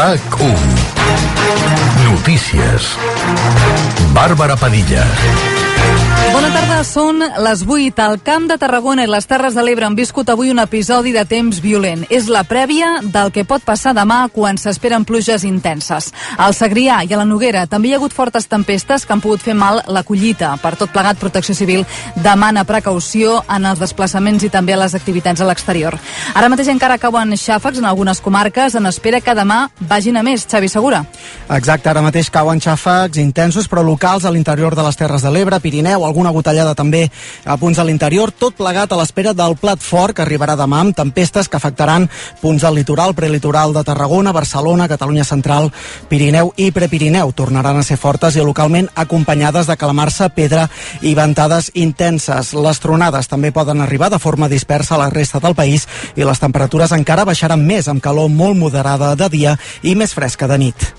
RAC1 Notícies. Bàrbara Padilla Bona tarda, són les 8. Al Camp de Tarragona i les Terres de l'Ebre han viscut avui un episodi de temps violent. És la prèvia del que pot passar demà quan s'esperen pluges intenses. Al Segrià i a la Noguera també hi ha hagut fortes tempestes que han pogut fer mal la collita. Per tot plegat, Protecció Civil demana precaució en els desplaçaments i també a les activitats a l'exterior. Ara mateix encara cauen xàfecs en algunes comarques en espera que demà vagin a més. Xavi Segura. Exacte, ara mateix cauen xàfecs intensos però locals a l'interior de les Terres de l'Ebre, Pirineu, alguna gotellada també a punts de l'interior, tot plegat a l'espera del plat fort que arribarà demà amb tempestes que afectaran punts del litoral, prelitoral de Tarragona, Barcelona, Catalunya Central, Pirineu i Prepirineu. Tornaran a ser fortes i localment acompanyades de calamarsa, pedra i ventades intenses. Les tronades també poden arribar de forma dispersa a la resta del país i les temperatures encara baixaran més amb calor molt moderada de dia i més fresca de nit.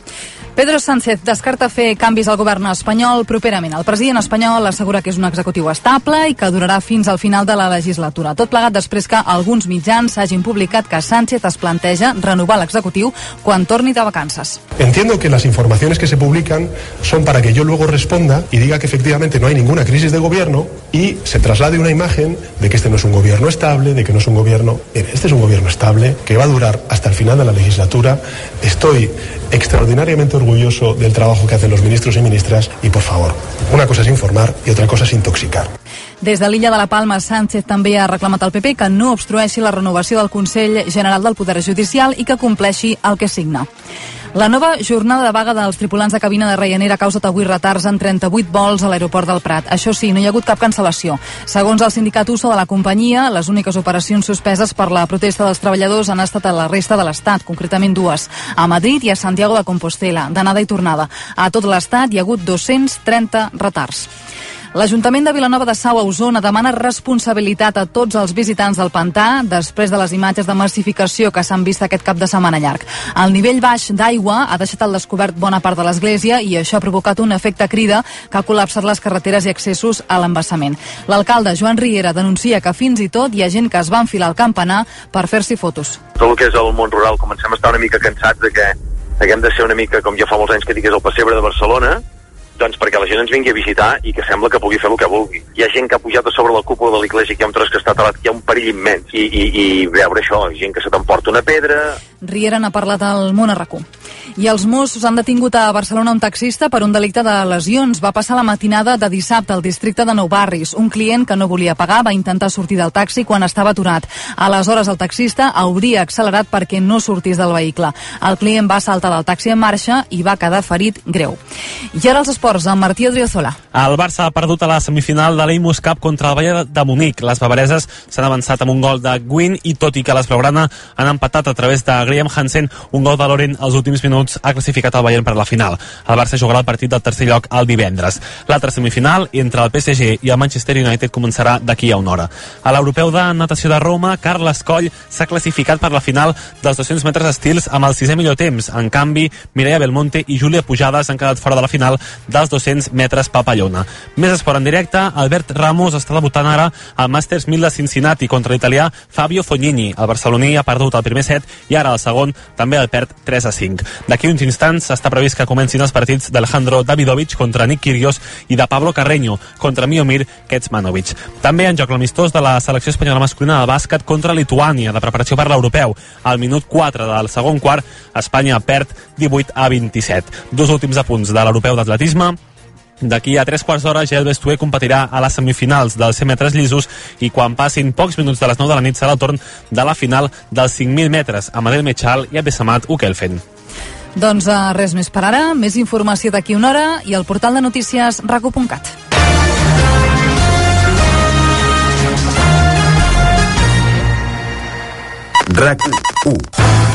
Pedro Sánchez descarta fer canvis al govern espanyol properament. El president espanyol assegura que és un executiu estable i que durarà fins al final de la legislatura. Tot plegat després que alguns mitjans hagin publicat que Sánchez es planteja renovar l'executiu quan torni de vacances. Entiendo que las informaciones que se publican son para que yo luego responda y diga que efectivamente no hay ninguna crisis de gobierno y se traslade una imagen de que este no es un gobierno estable, de que no es un gobierno... Este es un gobierno estable que va a durar hasta el final de la legislatura. Estoy extraordinariamente orgulloso del trabajo que hacen los ministros y ministras y por favor, una cosa es informar y otra cosa es intoxicar. Des de l'illa de la Palma, Sánchez també ha reclamat al PP que no obstrueixi la renovació del Consell General del Poder Judicial i que compleixi el que signa. La nova jornada de vaga dels tripulants de cabina de Ryanair ha causat avui retards en 38 vols a l'aeroport del Prat. Això sí, no hi ha hagut cap cancel·lació. Segons el sindicat USO de la companyia, les úniques operacions suspeses per la protesta dels treballadors han estat a la resta de l'Estat, concretament dues, a Madrid i a Santiago de Compostela, d'anada i tornada. A tot l'Estat hi ha hagut 230 retards. L'Ajuntament de Vilanova de Sau a Osona demana responsabilitat a tots els visitants del pantà després de les imatges de massificació que s'han vist aquest cap de setmana llarg. El nivell baix d'aigua ha deixat al descobert bona part de l'església i això ha provocat un efecte crida que ha col·lapsat les carreteres i accessos a l'embassament. L'alcalde Joan Riera denuncia que fins i tot hi ha gent que es va enfilar al campanar per fer-s'hi fotos. Tot el que és el món rural comencem a estar una mica cansats de que haguem de ser una mica, com ja fa molts anys que dic, és el pessebre de Barcelona, doncs perquè la gent ens vingui a visitar i que sembla que pugui fer el que vulgui. Hi ha gent que ha pujat a sobre la cúpula de l'església, que hi ha un tros que està talat, que hi ha un perill immens. I, i, i veure això, gent que se t'emporta una pedra... Riera n'ha parlat al món a I els Mossos han detingut a Barcelona un taxista per un delicte de lesions. Va passar la matinada de dissabte al districte de Nou Barris. Un client que no volia pagar va intentar sortir del taxi quan estava aturat. Aleshores el taxista hauria accelerat perquè no sortís del vehicle. El client va saltar del taxi en marxa i va quedar ferit greu. I ara els esports, amb Martí Odriozola. El Barça ha perdut a la semifinal de l'Imus Cup contra el Bayern de Munic. Les bavareses s'han avançat amb un gol de Gwyn i tot i que les blaugrana han empatat a través de Graham Hansen, un gol de Loren als últims minuts ha classificat el Bayern per la final. El Barça jugarà el partit del tercer lloc el divendres. L'altra semifinal entre el PSG i el Manchester United començarà d'aquí a una hora. A l'europeu de natació de Roma, Carles Coll s'ha classificat per la final dels 200 metres estils amb el sisè millor temps. En canvi, Mireia Belmonte i Júlia Pujades han quedat fora de la final dels 200 metres papallona. Més esport en directe, Albert Ramos està debutant ara al Masters 1000 de Cincinnati contra l'italià Fabio Fognini. El barceloní ha perdut el primer set i ara el segon també el perd 3 a 5. D'aquí uns instants està previst que comencin els partits d'Alejandro Davidovich contra Nick Kyrgios i de Pablo Carreño contra Miomir Ketsmanovic. També en joc l'amistós de la selecció espanyola masculina de bàsquet contra Lituània, de preparació per l'europeu. Al minut 4 del segon quart, Espanya perd 18 a 27. Dos últims apunts de l'europeu d'atletisme. D'aquí a tres quarts d'hora, Gel Bestué competirà a les semifinals dels 100 metres llisos i quan passin pocs minuts de les 9 de la nit serà el torn de la final dels 5.000 metres a Madel Mechal i a Bessemat Ukelfen. Doncs uh, res més per ara, més informació d'aquí una hora i al portal de notícies raco.cat. RAC 1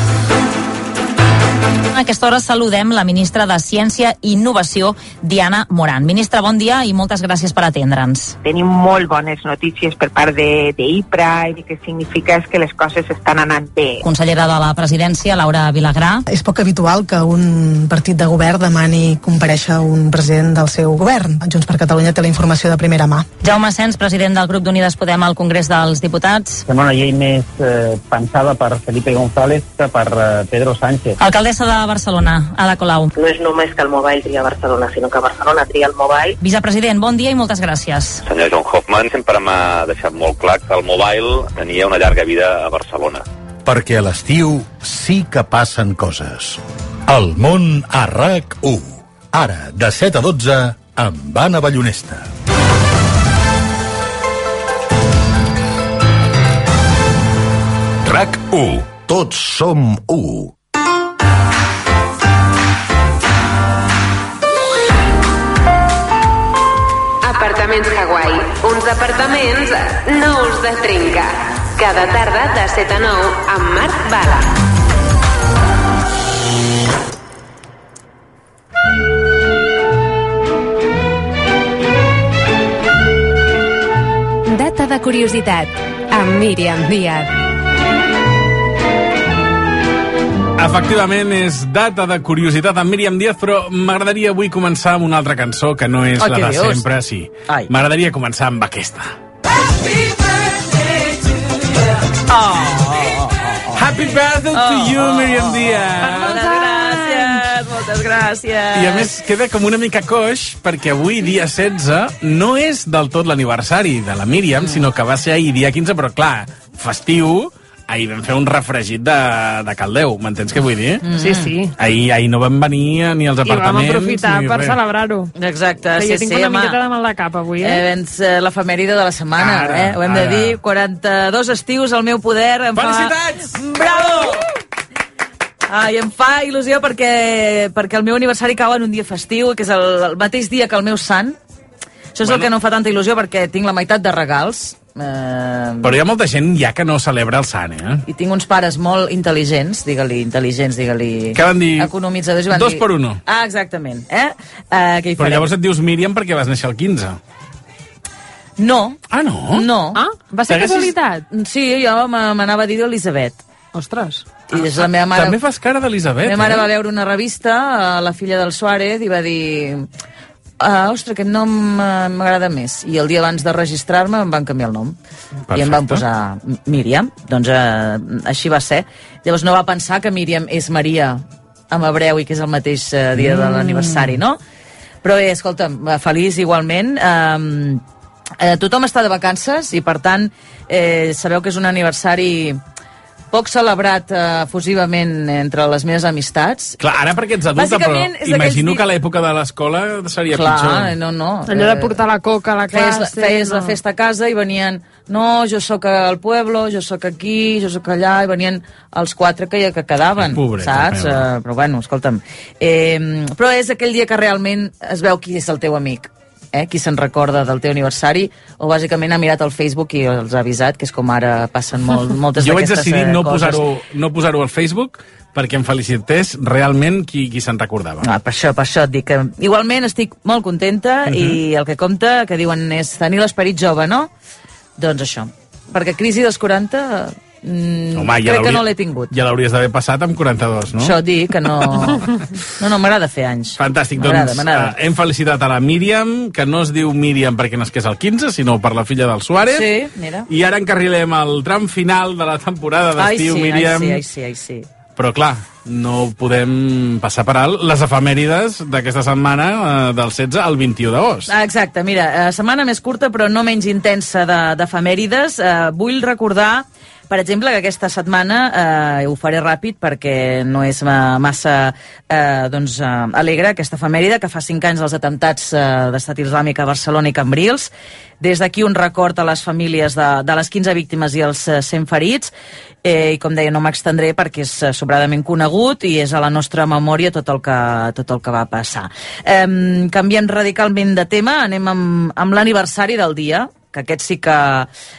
a aquesta hora saludem la ministra de Ciència i Innovació, Diana Moran. Ministra, bon dia i moltes gràcies per atendre'ns. Tenim molt bones notícies per part d'IPRA i que significa que les coses estan anant bé. Consellera de la Presidència, Laura Vilagrà. És poc habitual que un partit de govern demani compareixer un president del seu govern. Junts per Catalunya té la informació de primera mà. Jaume Sens, president del grup d'Unides Podem al Congrés dels Diputats. Sembla una llei més eh, pensada per Felipe González que per eh, Pedro Sánchez. Alcaldessa de a Barcelona. Ada Colau. No és només que el mobile tria Barcelona, sinó que Barcelona tria el mobile. Vicepresident, bon dia i moltes gràcies. Senyor John Hoffman sempre m'ha deixat molt clar que el mobile tenia una llarga vida a Barcelona. Perquè a l'estiu sí que passen coses. El món a RAC1. Ara, de 7 a 12, amb Anna Ballonesta. RAC1. Tots som u. Apartaments Hawaii. Uns apartaments nous de trinca. Cada tarda de 7 a 9 amb Marc Bala. Data de curiositat amb Míriam Díaz. Efectivament, és data de curiositat amb Míriam Díaz, però m'agradaria avui començar amb una altra cançó que no és Oh, la de dius? sempre, sí. M'agradaria començar amb aquesta. Happy birthday to Oh, you, oh, Míriam oh, Díaz! Moltes gràcies, moltes gràcies. I a més queda com una mica coix perquè avui, dia 16, no és del tot l'aniversari de la Míriam, sinó que va ser ahir, dia 15, però clar, festiu, ahir vam fer un refregit de, de caldeu, m'entens què vull dir? Mm. Sí, sí. Ahir, ahir no vam venir ni als I vam apartaments aprofitar ni per celebrar-ho. Exacte, Que sí, jo tinc sí, una home. miqueta de mal de cap avui, Eh, eh? vens eh, l'efemèride de la setmana, Ara, eh? Ho hem de ara. dir. 42 estius al meu poder. Em Felicitats! Fa... Bravo! Ai, em fa il·lusió perquè, perquè el meu aniversari cau en un dia festiu, que és el, el mateix dia que el meu sant. Això és Bueno. el que no em fa tanta il·lusió perquè tinc la meitat de regals. Eh, Però hi ha molta gent ja que no celebra el sant, eh? i tinc uns pares molt intel·ligents, digue-li, intel·ligents, digue-li... Què van dir? Economitzadors. i Van Dos dir, per uno. Ah, exactament. Eh? Uh, què hi Però farem? llavors et dius Míriam perquè vas néixer el 15. No. Ah, no? No. Ah, va ser casualitat? Sí, jo me- m'anava a dir Elisabet. Ostres. I és la meva mare... També fas cara d'Elisabet, La meva mare eh? va veure una revista, eh, la filla del Suárez, i va dir... Uh, ostres, aquest nom eh, m'agrada més. I el dia abans de registrar-me em van canviar el nom. I em van Perfecte. posar Míriam. Doncs uh, així va ser. Llavors no va pensar que Míriam és Maria en hebreu i que és el mateix uh, dia de Mm. l'aniversari, no? Però bé, escolta'm, eh, feliç igualment. Um, eh, tothom està de vacances i, per tant, eh, sabeu que és un aniversari poc celebrat eh, efusivament entre les meves amistats. Clar, ara perquè ets adulta, però imagino que a l'època de l'escola seria Clar, pitjor. no, no. Allò de portar la coca a la feies, classe... la, feies no. la festa a casa i venien no, jo sóc al pueblo, jo sóc aquí, jo sóc allà, i venien els quatre que, que quedaven, Pobreta, saps? Uh, però bueno, escolta'm. Eh, però és aquell dia que realment es veu qui és el teu amic eh, qui se'n recorda del teu aniversari o bàsicament ha mirat el Facebook i els ha avisat, que és com ara passen molt, moltes Jo vaig d'aquestes decidir eh, no coses. posar-ho no posar al Facebook perquè em felicités realment qui, qui se'n recordava. Ah, per això, per això et dic que igualment estic molt contenta Mhm. i el que compta, que diuen és tenir l'esperit jove, no? Doncs això. Perquè crisi dels 40 mm, Home, ja crec que no l'he tingut. Ja l'hauries d'haver passat amb 42, no? Això dic que no... No, no, m'agrada fer anys. Fantàstic, doncs eh, hem felicitat a la Míriam, que no es diu Míriam perquè nasqués el 15, sinó per la filla del Suárez. Sí, mira. I ara encarrilem el tram final de la temporada d'estiu, sí, Míriam. ai, sí, ai, sí, ai, sí. Però clar, no podem passar per alt les efemèrides d'aquesta setmana eh, del 16 al 21 d'agost. Ah, Exacte, mira, eh, setmana més curta però no menys intensa de- d'efemèrides. Eh, vull recordar, per exemple, que aquesta setmana eh, ho faré ràpid perquè no és ma- massa eh, doncs, eh, alegre aquesta efemèride, que fa cinc anys dels atemptats eh, d'estat islàmic a Barcelona i Cambrils. Des d'aquí un record a les famílies de, de les 15 víctimes i els eh, 100 ferits. Eh, I com deia, no m'extendré perquè és eh, sobradament conegut i és a la nostra memòria tot el que, tot el que va passar. Eh, canviem radicalment de tema, anem amb, amb l'aniversari del dia, que aquest sí que,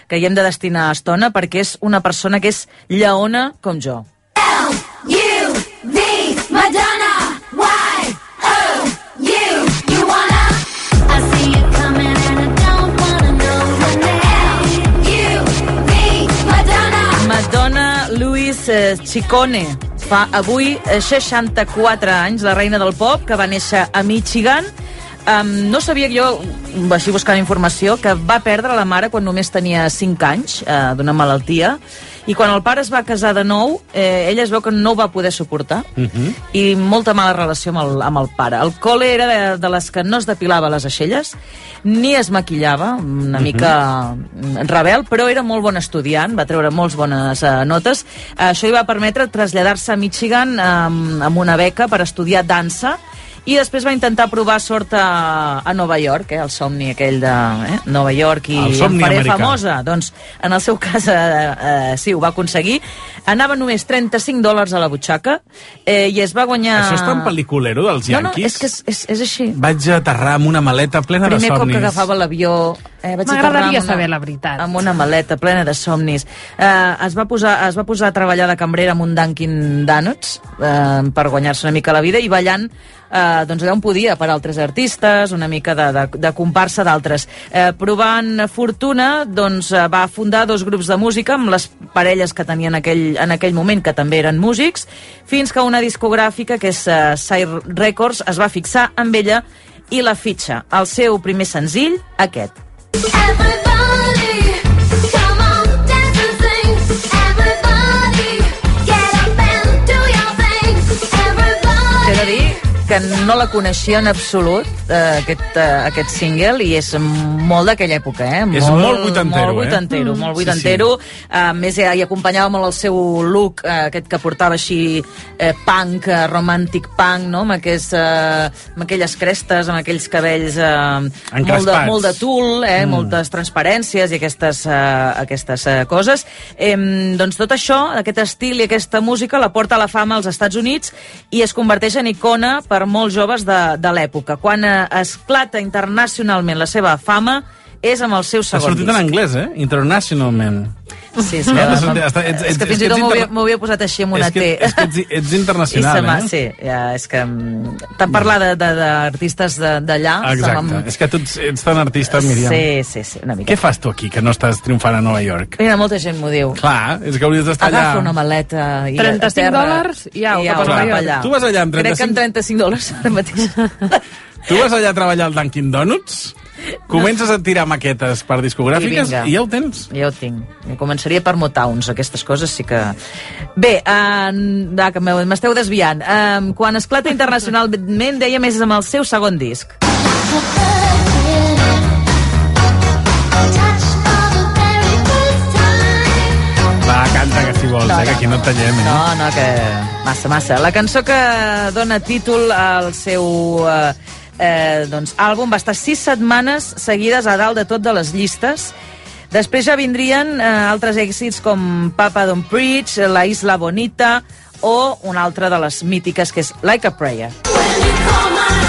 que hi hem de destinar estona perquè és una persona que és lleona com jo. You, me, Madonna, Madonna eh, fa avui eh, 64 anys, la reina del pop, que va néixer a Michigan. Um, no sabia jo, així buscant informació, que va perdre la mare quan només tenia 5 anys, uh, d'una malaltia, I quan el pare es va casar de nou, eh, ella es veu que no ho va poder suportar Mhm. i molta mala relació amb el, amb el pare. El col·le era de, de les que no es depilava les aixelles, ni es maquillava, una Mhm. mica mm, rebel, però era molt bon estudiant, va treure molts bones eh, notes. Això li va permetre traslladar-se a Michigan amb, amb una beca per estudiar dansa i després va intentar provar sort a, a Nova York, eh, el somni aquell de eh, Nova York i El em faré americà. famosa. Doncs en el seu cas eh, eh, sí, ho va aconseguir. Anava només 35 dòlars a la butxaca eh, i es va guanyar... Això és tan pel·liculero dels No, no, Yankees? és que és, és, és així. Vaig aterrar amb una maleta plena Primer de cop somnis. que agafava l'avió... Eh, M'agradaria aterrar amb una- saber la veritat. Amb una maleta plena de somnis. Eh, es, va posar, es va posar a treballar de cambrera amb un Dunkin' Donuts eh, per guanyar-se una mica la vida i ballant eh, doncs allà on podia per altres artistes, una mica de, de, de comparsa d'altres. Eh, provant fortuna, doncs eh, va fundar dos grups de música amb les parelles que tenien en en aquell moment, que també eren músics, fins que una discogràfica, que és eh, Sire Records, es va fixar amb ella i la fitxa. El seu primer senzill, aquest. Everybody, que no la coneixia en absolut, eh, aquest, eh, aquest single, i és molt d'aquella època, eh? És molt vuitantero, molt eh? vuitantero, Mm. molt Sí, vuitantero. A més, hi, hi acompanyava molt el seu look, eh, aquest que portava així eh, punk, eh, romantic punk, no? amb, aquest, eh, amb aquelles crestes, amb aquells cabells eh, molt, de, molt de tul, eh, Mm. moltes transparències i aquestes, eh, aquestes eh, coses. Eh, doncs tot això, aquest estil i aquesta música la porta a la fama als Estats Units i es converteix en icona per molts joves de, de l'època. Quan eh, esclata internacionalment la seva fama és amb el seu Ha segon sortit disc. en anglès, eh? Internationalment. Sí, és que, No, no, no, ets- ets- és que fins i tot m'ho havia, posat així amb una És que, T. és que ets, ets internacional, eh? Sí, ja, és que mm, tant parlar de- de- d'artistes de- d'allà... Exacte. m'ha- És que tu ets, ets tan artista, Míriam. Sí, sí, sí, una mica. Què fas tu aquí, que no estàs triomfant a Nova York? Mira, molta gent m'ho diu. Clar, és que hauries d'estar allà. Agafa una maleta i 35 a terra, dòlars i au, i cap a au, Nova cap allà. Tu vas allà amb Crec que amb 35 dòlars ara mateix. Tu vas allà a treballar al Dunkin' Donuts, comences a tirar maquetes per discogràfiques i, I ja ho tens. Ja ho tinc. I començaria per Motowns, aquestes coses sí que... Bé, uh, va, que m'esteu desviant. Uh, quan esclata internacionalment, deia més amb el seu segon disc. Va, canta, que si vols, No, eh, que no, aquí no et tallem, eh? No, no, que... Massa, massa. La cançó que dona títol al seu eh, eh, doncs, àlbum va estar sis setmanes seguides a dalt de tot de les llistes. Després ja vindrien eh, altres èxits com Papa Don't Preach, La Isla Bonita o una altra de les mítiques que és Like a Prayer. És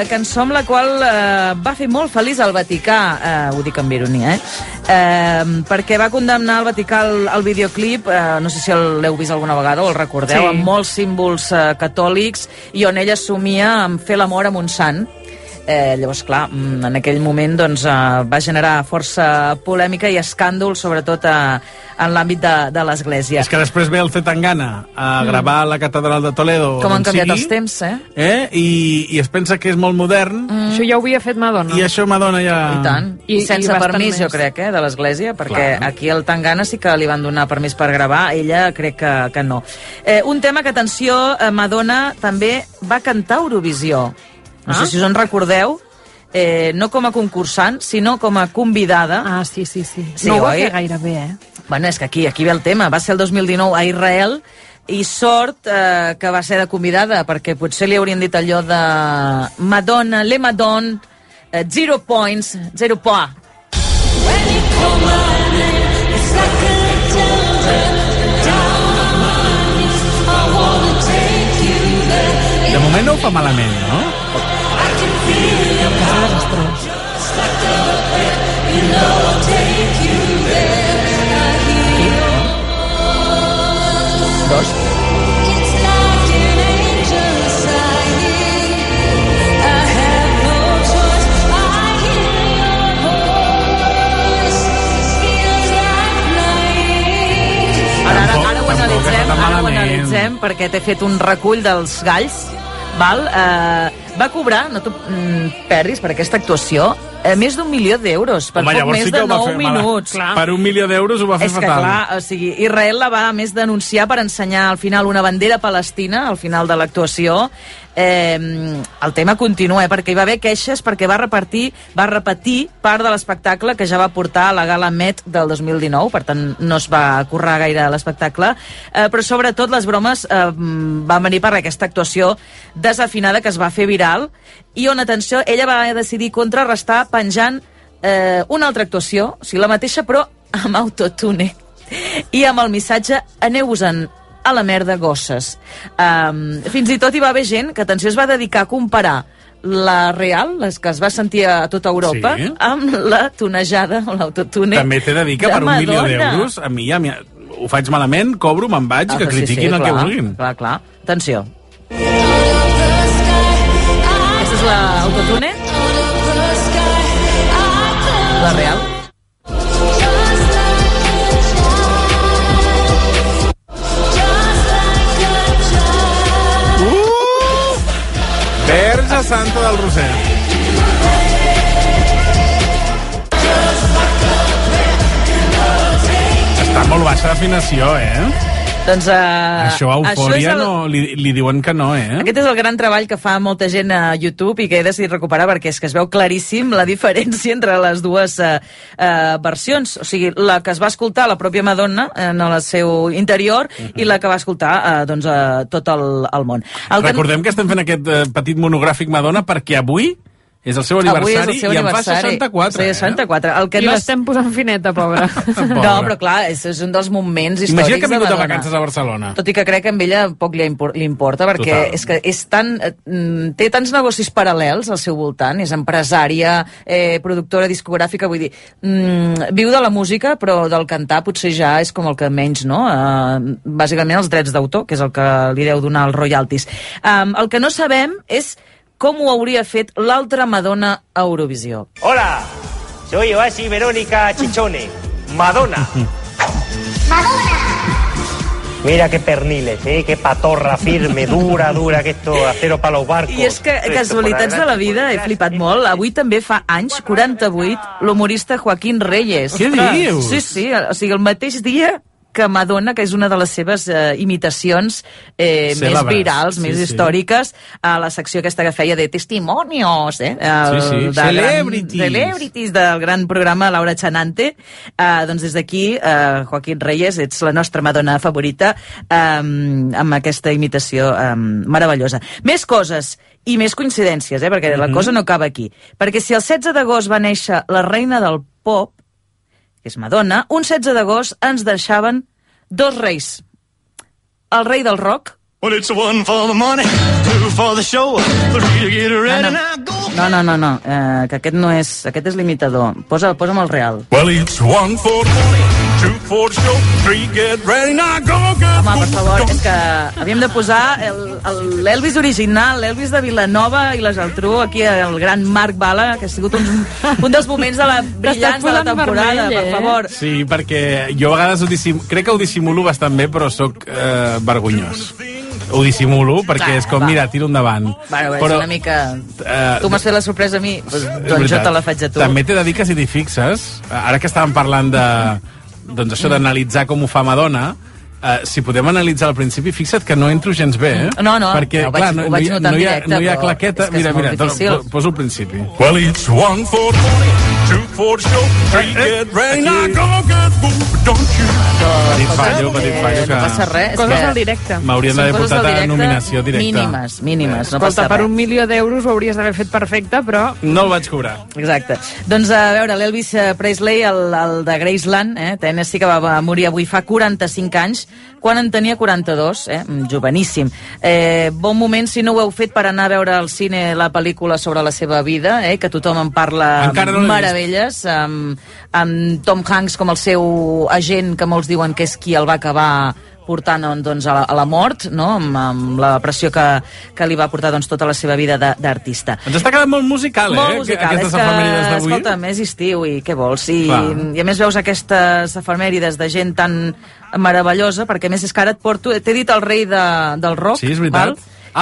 eh, cançó amb la qual eh, va fer molt feliç el Vaticà, eh, ho dic amb ironia, eh? eh perquè va condemnar el Vaticà el, el videoclip, eh, no sé si l'heu vist alguna vegada o el recordeu, Sí. amb molts símbols eh, catòlics i on ella assumia en fer l'amor amb un sant. Eh, llavors, clar, mm, en aquell moment doncs, eh, va generar força polèmica i escàndol, sobretot eh, en l'àmbit de, de l'Església. És que després ve el Zetangana a gravar a la catedral de Toledo. Mm. Com han canviat sigui, els temps, eh? Eh? I, I es pensa que és molt modern. Mm. Això ja ho havia fet Madonna. I això Madonna ja... I tant. I, I- sense i permís, jo més. crec, eh, de l'Església, perquè Clar. aquí al Tangana sí que li van donar permís per gravar, ella crec que, que no. Eh, un tema que, atenció, eh, Madonna també va cantar a Eurovisió. No Ah. sé si us en recordeu, eh, no com a concursant, sinó com a convidada. Ah, sí, sí, sí. Sí, no ho va oi? fer gaire bé, eh? Bueno, és que aquí, aquí ve el tema. Va ser el 2019 a Israel i sort eh, que va ser de convidada, perquè potser li haurien dit allò de Madonna, le Madonna, eh, zero points, zero poa. De moment no ho fa malament, no? Dos. Ara, ara, ara ho Tampoc- tampoc analitzem, està ara ho malament. analitzem perquè t'he fet un recull dels galls val? Eh, va cobrar, no t'ho mm, perdis per aquesta actuació, eh, més d'un milió d'euros per Home, poc més sí de ho va 9 fer malament. minuts. Clar. Per un milió d'euros ho va fer És que, fatal. clar, o sigui, Israel la va a més denunciar per ensenyar al final una bandera palestina al final de l'actuació. Eh, el tema continua, eh, perquè hi va haver queixes perquè va repartir, va repetir part de l'espectacle que ja va portar a la gala Met del 2019, per tant no es va currar gaire l'espectacle, eh, però sobretot les bromes eh, van venir per aquesta actuació desafinada que es va fer viral i on, atenció, ella va decidir contrarrestar penjant eh, una altra actuació, o sigui, la mateixa però amb autotune i amb el missatge aneu-vos-en a la merda gosses. Um, fins i tot hi va haver gent que, atenció, es va dedicar a comparar la real, les que es va sentir a tota Europa, Sí. amb la tunejada o l'autotune També t'he de dir que de per un milió d'euros, a mi ja ho faig malament, cobro, me'n vaig, Ah, que sí, critiquin sí, el que clar, vulguin. Clar, clar. Atenció. Aquesta és l'autotune? La real? Verge Santa del Roser. Està molt baixa d'afinació, eh? Doncs, uh, Això a Eufòria el- no, li, li diuen que no, eh? Aquest és el gran treball que fa molta gent a YouTube i que he decidit recuperar perquè és que es veu claríssim la diferència entre les dues uh, uh, versions. O sigui, la que es va escoltar la pròpia Madonna en el seu interior i la que va escoltar uh, doncs, uh, tot el, el món. El que- Recordem que estem fent aquest eh, petit monogràfic Madonna perquè avui és el seu Avui és aniversari el seu i en fa aniversari. 64. Sí, 64. El que I no és... l'estem posant fineta, pobra. No, però clar, és, és un dels moments històrics Imagina que ha vingut de vacances a Barcelona. Tot i que crec que a ella poc li, impor li importa, perquè Total. és que és tan, eh, mm, té tants negocis paral·lels al seu voltant, és empresària, eh, productora discogràfica, vull dir, mm, viu de la música, però del cantar potser ja és com el que menys, no? Uh, bàsicament els drets d'autor, que és el que li deu donar els royalties. Um, el que no sabem és com ho hauria fet l'altra Madonna a Eurovisió. Hola, soy Oasi Verónica Chichone, Madonna. Mira qué perniles, ¿eh? qué patorra firme, dura, dura, que esto acero para los barcos. I és que, casualitats de la vida, he flipat molt. Avui també fa anys, 48, l'humorista Joaquín Reyes. Què dius? Sí, sí, o sigui, el mateix dia que Madonna, que és una de les seves eh, imitacions eh, més Cèlebres. virals, Sí, més sí. històriques, a la secció aquesta que feia de testimonios, eh? El, Sí, sí. de Celebrities. Gran, celebrities del gran programa Laura Chanante. Eh, doncs des d'aquí, eh, Joaquín Reyes, ets la nostra Madonna favorita eh, amb aquesta imitació eh, meravellosa. Més coses i més coincidències, eh, perquè la Mhm. cosa no acaba aquí. Perquè si el 16 d'agost va néixer la reina del pop, que és Madonna, un 16 d'agost ens deixaven dos reis. El rei del rock, Well, it's one for the money, two for the show, three to get ready no. Go. No, no, no, no, eh, que aquest no és... Aquest és l'imitador. Posa, posa'm el real. Well, it's one for the money, two for the show, three get ready now. Go, go, Home, per favor, és que havíem de posar el- el- l'Elvis original, l'Elvis de Vilanova i la Geltrú, aquí el gran Marc Bala, que ha sigut un, un dels moments de la brillants de la temporada, vermell, per eh? favor. Sí, perquè jo a vegades ho dissim... crec que ho dissimulo bastant bé, però sóc eh, vergonyós. Ho dissimulo perquè Clar, és com, va. mira, tiro endavant. Bueno, és Però, una mica... eh, Tu m'has fet la sorpresa a mi, doncs, És doncs jo te la faig a tu. També t'he de dir que si t'hi fixes, ara que estàvem parlant de, doncs això d'analitzar com ho fa Madonna, Uh, si podem analitzar al principi, fixa't que no entro gens bé, eh? No, no, Perquè, ho vaig- clar, no, ho no, vaig hi ha, notar no, hi ha, directe, no hi ha claqueta. mira, mira, difícil. to- poso al principi. Well, it's one for the money, two for the show, three get ready now. Go, get don't you? Petit fallo, petit fallo. Eh, Que... no passa res. és Coses que al directe. M'haurien d'haver portat a nominació directa. Mínimes, mínimes, no Escolta, passa per res. un milió d'euros ho hauries d'haver fet perfecte, però... No el vaig cobrar. Exacte. Doncs a veure, l'Elvis eh, Presley, el, el de Graceland, eh, Tennessee, que va morir avui fa 45 anys, quan en tenia 42, eh, joveníssim. Eh, bon moment, si no ho heu fet, per anar a veure al cine la pel·lícula sobre la seva vida, eh, que tothom en parla no meravelles, amb, amb Tom Hanks com el seu agent, que molts diuen que és qui el va acabar portant doncs, a, la, a la mort, no? amb, amb la pressió que, que li va portar doncs, tota la seva vida de- d'artista. Ens està quedant molt musical, Molt eh? musical. Aquestes és que, efemèrides d'avui. escolta'm, és estiu i què vols? I, Clar. I a més veus aquestes efemèrides de gent tan meravellosa, perquè a més és que ara et porto... T'he dit el rei de, del rock, Sí, és veritat. val?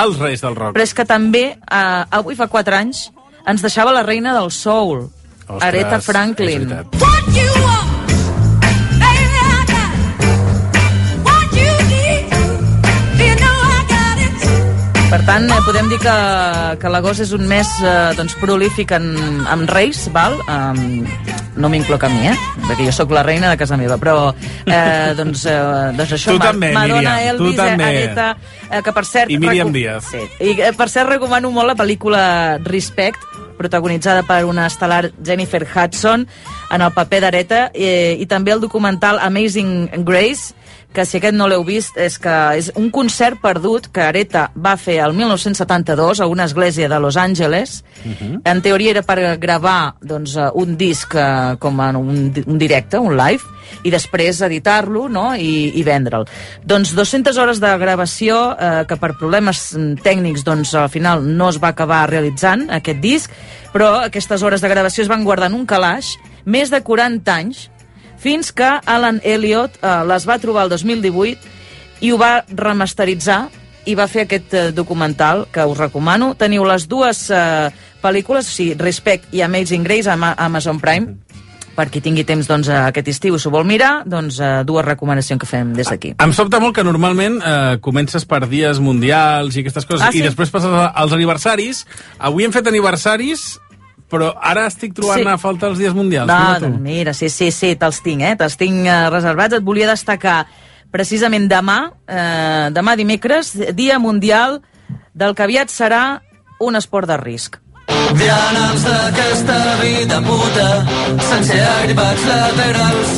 Els reis del rock. Però és que també, eh, avui fa 4 anys, ens deixava la reina del soul, Ostres, Aretha Franklin. What you want. Per tant, eh, podem dir que, que l'agost és un mes eh, doncs, prolífic en, en reis, val? Um, no m'incloc a mi, eh? Perquè jo sóc la reina de casa meva, però eh, doncs, eh, doncs això... Tu també, Madonna, Míriam, tu Elvis, eh, també. Aretha, eh, que per cert... I Míriam Díaz. Sí. I eh, per cert recomano molt la pel·lícula Respect, protagonitzada per una estel·lar Jennifer Hudson en el paper d'Areta eh, i també el documental Amazing Grace que si aquest no l'heu vist és que és un concert perdut que Areta va fer el 1972 a una església de Los Angeles en teoria era per gravar doncs, eh, un disc eh, com en un, un directe, un live, i després editar-lo no? i, i vendre'l. Doncs 200 hores de gravació eh, que per problemes mm, tècnics doncs, al final no es va acabar realitzant aquest disc, però aquestes hores de gravació es van guardar en un calaix més de 40 anys fins que Alan Elliot eh, les va trobar el 2018 i ho va remasteritzar i va fer aquest eh, documental que us recomano. Teniu les dues eh, pel·lícules, o sigui, Respect i Amazing Grace a Ma- Amazon Prime, per qui tingui temps doncs, eh, aquest estiu i s'ho vol mirar, doncs eh, dues recomanacions que fem des d'aquí. Em sobta molt que normalment eh, comences per dies mundials i aquestes coses Ah, sí? i després passes als aniversaris. Avui hem fet aniversaris, però ara estic trobant Sí. a falta els dies mundials. No, Mira doncs mira, sí, sí, sí, te'ls tinc, eh? Te'ls tinc eh, reservats. Et volia destacar precisament demà, eh, demà dimecres, Dia Mundial del que aviat serà un esport de risc. Vianants d'aquesta vida puta, sense airbags laterals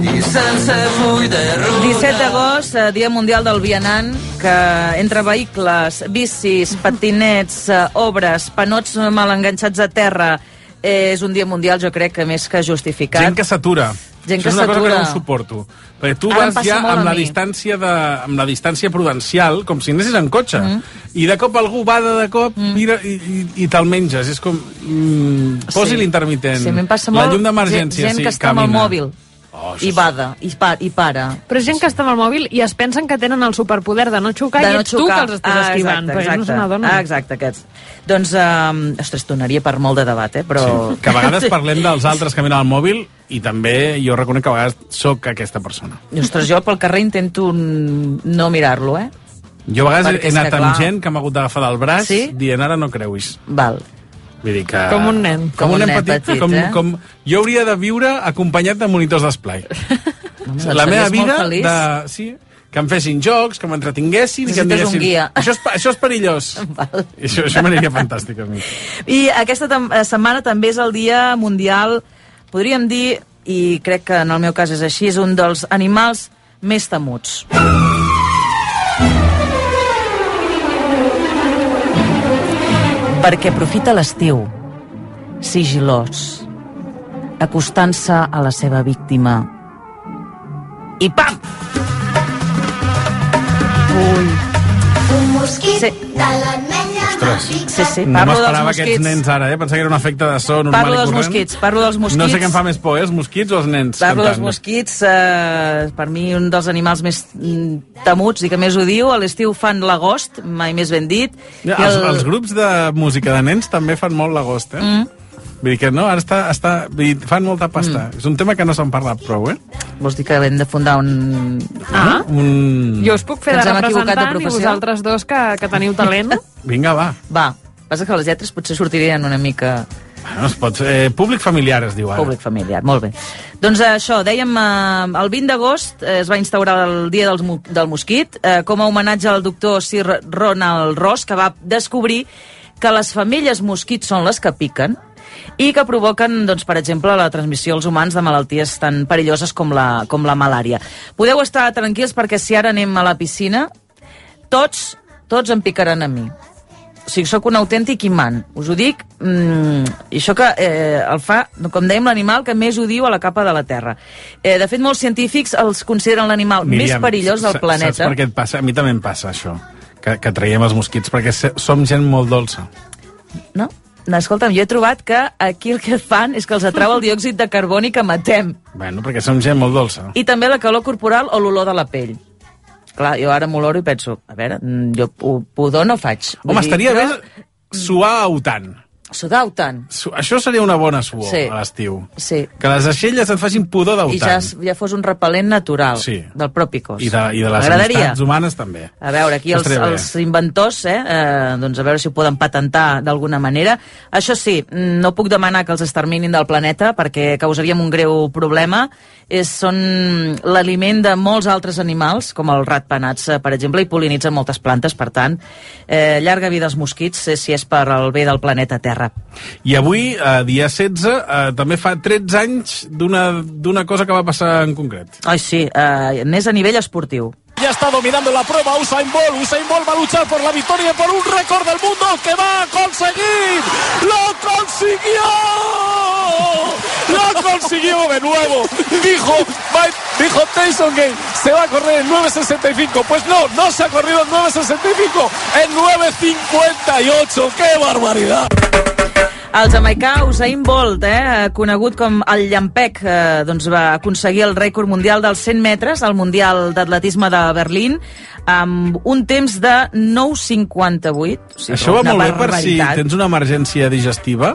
i sense full de ruta. 17 d'agost, eh, Dia Mundial del Vianant, que entre vehicles, bicis, patinets, eh, obres, panots mal enganxats a terra, eh, és un dia mundial, jo crec que més que justificat. Gent que s'atura. Gent Això que és una cosa que s'atura. no suporto. Perquè tu Ara vas ja amb a la, distància de, amb la distància prudencial, com si anessis en cotxe. Mhm. I de cop algú va de, de cop mira, i, i, i te'l menges. És com... Mm, posi Sí. l'intermitent. Sí, a mi em passa molt La llum gent, d'emergència, gent sí, que està amb el camina. Mòbil i bada, i, pa, i para. Però és gent que està amb el mòbil i es pensen que tenen el superpoder de no xocar de i no ets tu xocar. que els estàs Ah, esquivant, exacte, però ells no se exacte. n'adonen. Ah, exacte, aquests. Doncs, um, ostres, donaria per molt de debat, eh? Però... Sí, que a vegades parlem dels altres que miren el mòbil i també jo reconec que a vegades sóc aquesta persona. I, ostres, jo pel carrer intento no mirar-lo, eh? Jo a vegades Perquè he anat que, amb clar- gent que m'ha hagut d'agafar del braç Sí? dient ara no creuis. Val. Vull dir que... Com un nen. Com, un nen petit, petit, com, eh? com, jo hauria de viure acompanyat de monitors d'esplai. doncs la meva series molt vida de... Sí, que em fessin jocs, que m'entretinguessin i que em un diguessin... guia. Això és, això és perillós. Val. Això, això m'aniria fantàstic a mi. I aquesta eh, setmana també és el Dia Mundial, podríem dir, i crec que en el meu cas és així, és un dels animals més temuts. Perquè aprofita l'estiu, sigilós, acostant-se a la seva víctima. I pam! Ui. Un mosquit Sí. de l'ametlla Ostres. Sí, sí, No parlo dels m'esperava aquests mosquits. nens ara, eh? Pensava que era un efecte de so normal Parlo i dels corrent. mosquits, parlo dels mosquits. No sé què em fa més por, eh? els mosquits o els nens? Parlo dels cantant? mosquits, eh, per mi un dels animals més mm, temuts i que més odio. A l'estiu fan l'agost, mai més ben dit. Ja, I els, els grups de música de nens també fan molt l'agost, eh? Mm. Vull dir que no, ara està, està, dir, fan molta pasta. Mm. És un tema que no s'han parlat prou, eh? Vols dir que hem de fundar un... Ah, Un... jo us puc fer de equivocat de representant i vosaltres dos que, que teniu talent. Vinga, va. Va, passa que les lletres potser sortirien una mica Bueno, es pot, eh, públic familiar es diu ara. públic familiar. Molt bé. Doncs això, dèiem, eh, el 20 d'agost eh, es va instaurar el Dia dels, Mo- del Mosquit eh, com a homenatge al doctor Sir Ronald Ross, que va descobrir que les femelles mosquits són les que piquen i que provoquen, doncs, per exemple, la transmissió als humans de malalties tan perilloses com la, com la malària. Podeu estar tranquils perquè si ara anem a la piscina, tots, tots em picaran a mi. O sigui, sóc un autèntic imant. Us ho dic, mm, i això que eh, el fa, com dèiem, l'animal que més odio a la capa de la Terra. Eh, de fet, molts científics els consideren l'animal més perillós del planeta. Saps per què et passa? A mi també em passa això, que, que traiem els mosquits, perquè som gent molt dolça. No? No, escolta'm, jo he trobat que aquí el que fan és que els atrau el diòxid de carboni que matem. Bueno, perquè som gent molt dolça. I també la calor corporal o l'olor de la pell. clar, jo ara m'oloro i penso, a veure, mm, jo pu- pudor no faig. Vull Home, dir, estaria però- bé suar autant. Sudau tant. Su això seria una bona suor Sí. a l'estiu. Sí. Que les aixelles et facin pudor I d'autant. ja, es- ja fos un repel·lent natural Sí. del propi cos. I de, i de les amistats humanes també. A veure, aquí els, els inventors, eh, eh, doncs a veure si ho poden patentar d'alguna manera. Això sí, no puc demanar que els exterminin del planeta perquè causaríem un greu problema. És, són l'aliment de molts altres animals, com els ratpenats, eh, per exemple, i pol·linitzen moltes plantes, per tant, eh, llarga vida als mosquits eh, si és per al bé del planeta Terra. I avui, eh, dia 16, eh, també fa 13 anys d'una d'una cosa que va passar en concret. Ai, sí, eh, més a nivell esportiu. Ya está dominando la prueba Usain Bolt. Usain Bolt va a luchar por la victoria y por un récord del mundo que va a conseguir. ¡Lo consiguió! ¡Lo consiguió de nuevo! Dijo, dijo Tyson que se va a correr en 9.65. Pues no, no se ha corrido en 9.65, en 9.58. ¡Qué barbaridad! El jamaicà Usain Bolt, eh, conegut com el Llampec, eh, doncs va aconseguir el rècord mundial dels 100 metres al Mundial d'Atletisme de Berlín amb un temps de 9.58. O sigui, Això va molt bé per si tens una emergència digestiva,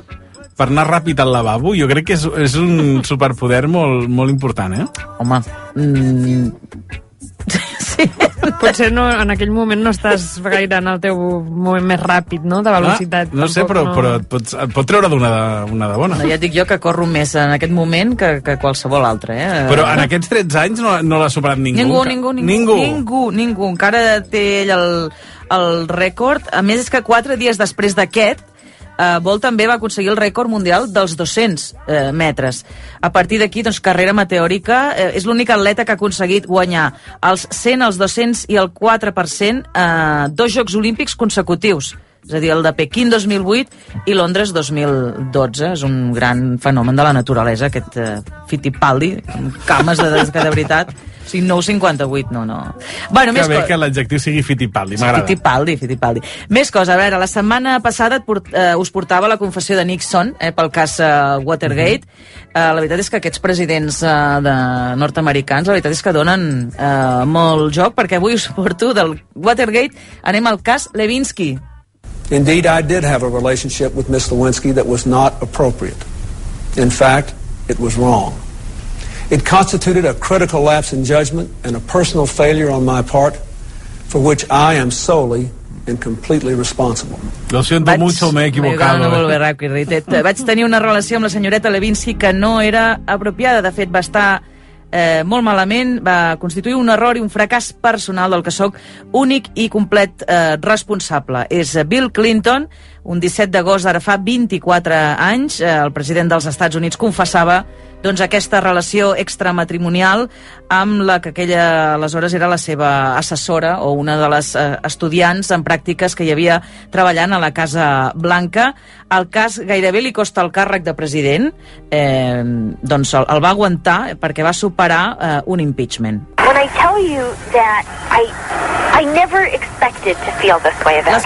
per anar ràpid al lavabo. Jo crec que és, és un superpoder molt, molt important, eh? Home, mm, Potser no, en aquell moment no estàs gaire en el teu moment més ràpid, no?, de velocitat. Ah, no sé, però, no. però et, pot, et pot treure d'una de, una de bona. no, ja et dic jo que corro més en aquest moment que, que qualsevol altre. Eh? Però en aquests 13 anys no, no l'ha superat ningú. Ningú, que- ningú, ningú, ningú. ningú, ningú. Encara té ell el, el rècord. A més, és que quatre dies després d'aquest, eh, Bolt també va aconseguir el rècord mundial dels 200 eh, metres. A partir d'aquí, doncs, carrera meteòrica, eh, és l'únic atleta que ha aconseguit guanyar els 100, els 200 i el 4% eh, dos Jocs Olímpics consecutius és a dir, el de Pequín 2008 i Londres 2012. És un gran fenomen de la naturalesa, aquest eh, Fittipaldi, amb cames de, de, de veritat. O sigui, 9,58, no, no. Bueno, Que més bé co- que l'adjectiu sigui Fittipaldi, m'agrada. Fittipaldi, Fittipaldi. Més cosa, a veure, la setmana passada port, eh, us portava la confessió de Nixon eh, pel cas eh, Watergate. Eh, la veritat és que aquests presidents eh, de nord-americans, la veritat és que donen eh, molt joc, perquè avui us porto del Watergate, anem al cas Levinsky. Indeed, I did have a relationship with Miss Lewinsky that was not appropriate. In fact, it was wrong. It constituted a critical lapse in judgment and a personal failure on my part for which I am solely and completely responsible. Lo siento mucho, me he equivocado. No eh? ràpid, Ritet. Vaig tenir una relació amb la senyoreta Levinsky que no era apropiada. De fet, va estar eh, molt malament, va constituir un error i un fracàs personal del que sóc únic i complet eh, responsable. És eh, Bill Clinton, un 17 d'agost d'ara fa 24 anys, eh, el president dels Estats Units confessava doncs, aquesta relació extramatrimonial amb la que aquella aleshores era la seva assessora o una de les eh, estudiants en pràctiques que hi havia treballant a la Casa Blanca. El cas gairebé li costa el càrrec de president, eh, doncs el, el va aguantar perquè va superar eh, un impeachment. When I tell you that I I never expected to feel this way about.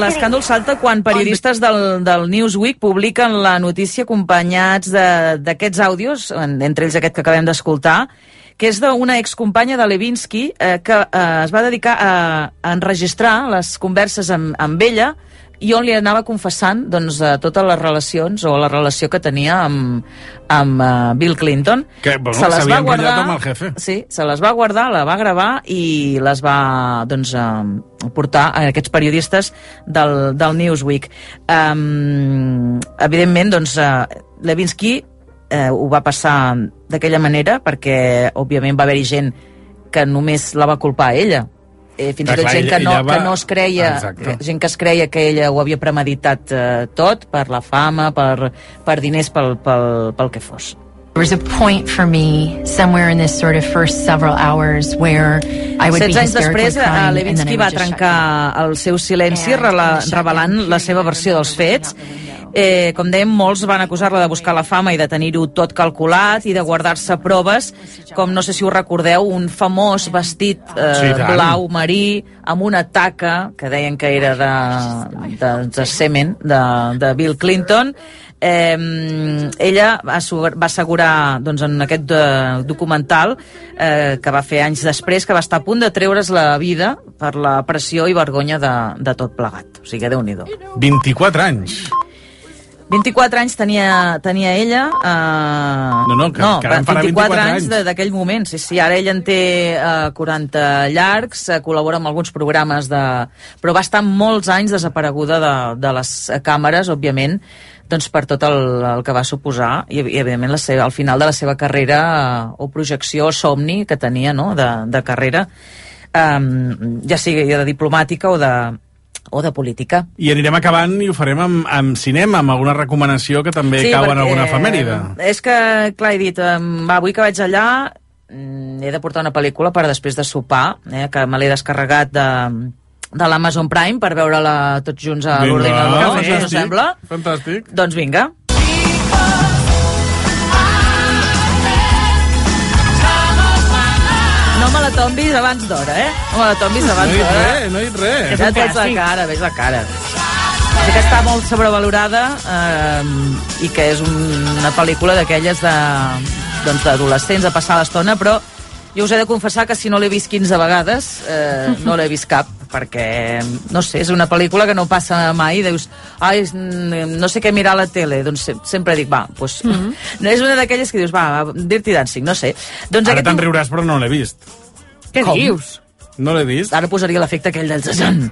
L'escàndol salta quan periodistes del, del Newsweek publiquen la notícia acompanyats de- d'aquests àudios, en- entre ells aquest que acabem d'escoltar, que és d'una excompanya de Levinsky eh, que eh, es va dedicar a, a enregistrar les converses amb, amb ella i on li anava confessant doncs, eh, totes les relacions o la relació que tenia amb, amb uh, Bill Clinton. Que, bueno, Se les va guardar- amb el jefe. Sí, se les va guardar, la va gravar i les va doncs, eh, portar a aquests periodistes del, del Newsweek. Um, evidentment, doncs, uh, Levinsky eh, ho va passar d'aquella manera perquè, òbviament, va haver-hi gent que només la va culpar a ella. Eh, fins i tot clar, gent que no, va- que no es creia Exacte. que, gent que es creia que ella ho havia premeditat eh, tot per la fama, per, per diners, pel, pel, pel que fos. There was a point for me somewhere in this sort of first several hours where I would be 16 anys després, eh, Levinsky va trencar el seu silenci revelant la seva versió dels fets. Eh, com dèiem, molts van acusar-la de buscar la fama i de tenir-ho tot calculat i de guardar-se proves, com no sé si ho recordeu, un famós vestit eh, Sí, blau marí amb una taca que deien que era de, de, de semen de, de Bill Clinton Eh, ella va assegurar, doncs, en aquest eh, documental eh, que va fer anys després que va estar a punt de treure's la vida per la pressió i vergonya de, de tot plegat. O sigui, déu nhi 24 anys. 24 anys tenia, tenia ella... Eh... No, no, que encara en farà 24 anys. d'aquell moment. Sí, sí, ara ella en té eh, 40 llargs, eh, col·labora amb alguns programes de... Però va estar molts anys desapareguda de, de les càmeres, òbviament, doncs per tot el, el que va suposar i, i evidentment la seva, al final de la seva carrera eh, o projecció o somni que tenia no? de, de carrera um, ja sigui de diplomàtica o de, o de política. I anirem acabant i ho farem amb, amb cinema, amb alguna recomanació que també sí, cau en alguna efemèride. És que, clar, he dit, va, avui que vaig allà mm, he de portar una pel·lícula per després de sopar, eh, que me l'he descarregat de, de l'Amazon Prime per veure-la tots junts a l'ordinador, eh, fantàstic, us sembla? Fantàstic. Doncs vinga. No me la tombis abans d'hora, eh? No me la tombis No abans he dit d'hora. res, no he dit res. Ja et veig la cara, veig la cara. Sí que està molt sobrevalorada eh, i que és un, una pel·lícula d'aquelles de doncs, d'adolescents a passar l'estona, però jo us he de confessar que si no l'he vist 15 vegades, eh, no l'he vist cap, perquè, no sé, és una pel·lícula que no passa mai, dius, ai, mm, no sé què mirar a la tele, doncs se- sempre dic, va, doncs, mm -hmm. no és una d'aquelles que dius, va, Dirty Dancing, no sé. Doncs Ara aquest te'n riuràs, però no l'he vist. Què Com? dius? No l'he vist. Ara posaria l'efecte aquell del Zazan.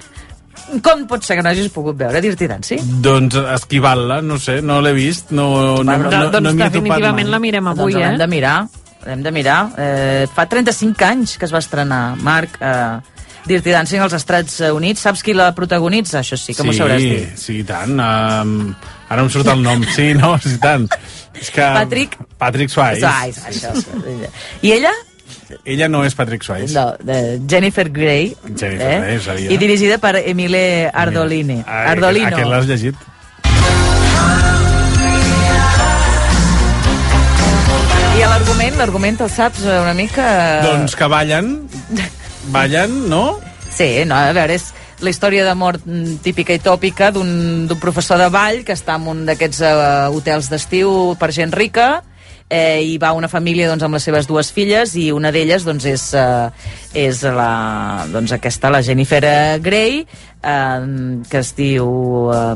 Com pot ser que no hagis pogut veure Dirty Dancing? Doncs esquivant-la, no sé, no l'he vist, no, no, no, no, doncs no m'hi he topat definitivament la mirem avui, doncs l'hem eh? de mirar, l'hem de mirar. Eh, fa 35 anys que es va estrenar, Marc, eh, Dirty Dancing als Estats Units. Saps qui la protagonitza? Això sí que m'ho sabràs dir. Sí, i tant. Um, ara em surt el nom. Sí, no, sí, tant. És que... Patrick- Patrick Swayze. Swayze, això. I ella? Ella no és Patrick Swayze. No, de Jennifer Grey. Jennifer Grey, ho sabia. I dirigida per Emile Ardolini. Ah, Ardolino. Aquest l'has llegit? I l'argument, l'argument el saps eh, una mica... Doncs que ballen, ballen, no? Sí, no, a veure, és la història d'amor mm, típica i tòpica d'un professor de ball que està en un d'aquests uh, hotels d'estiu per gent rica eh, i va una família doncs, amb les seves dues filles i una d'elles doncs, és, uh, és la, doncs, aquesta, la Jennifer eh, Grey eh, que es diu eh,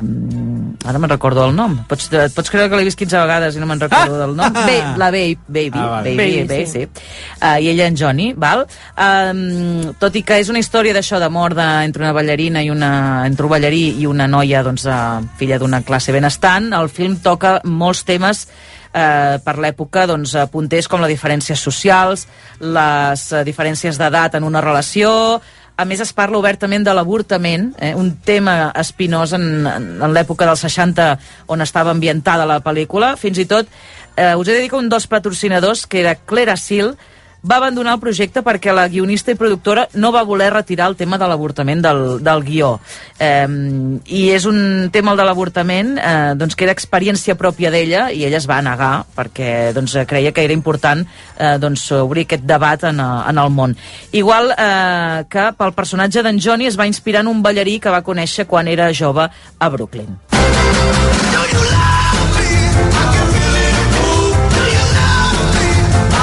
ara me'n recordo el nom pots, et pots creure que l'he vist 15 vegades i no me'n recordo del nom Ba la Baby, baby, Ah, vale. baby, Baby, baby, sí. sí. Uh, i ella en Johnny, val? Um, tot i que és una història d'això d'amor de, entre una ballarina i una entre un ballarí i una noia doncs, uh, filla d'una classe benestant, el film toca molts temes eh, per l'època doncs, eh, punters com les diferències socials, les eh, diferències d'edat en una relació, a més es parla obertament de l'avortament, eh, un tema espinós en, en, en l'època dels 60 on estava ambientada la pel·lícula, fins i tot eh, us he de dir que un dels patrocinadors, que era Clara Sil, va abandonar el projecte perquè la guionista i productora no va voler retirar el tema de l'avortament del, del guió. Eh, I és un tema, el de l'avortament, eh, doncs, que era experiència pròpia d'ella i ella es va negar perquè doncs, creia que era important eh, doncs, obrir aquest debat en, en el món. Igual eh, que pel personatge d'en Johnny es va inspirar en un ballarí que va conèixer quan era jove a Brooklyn.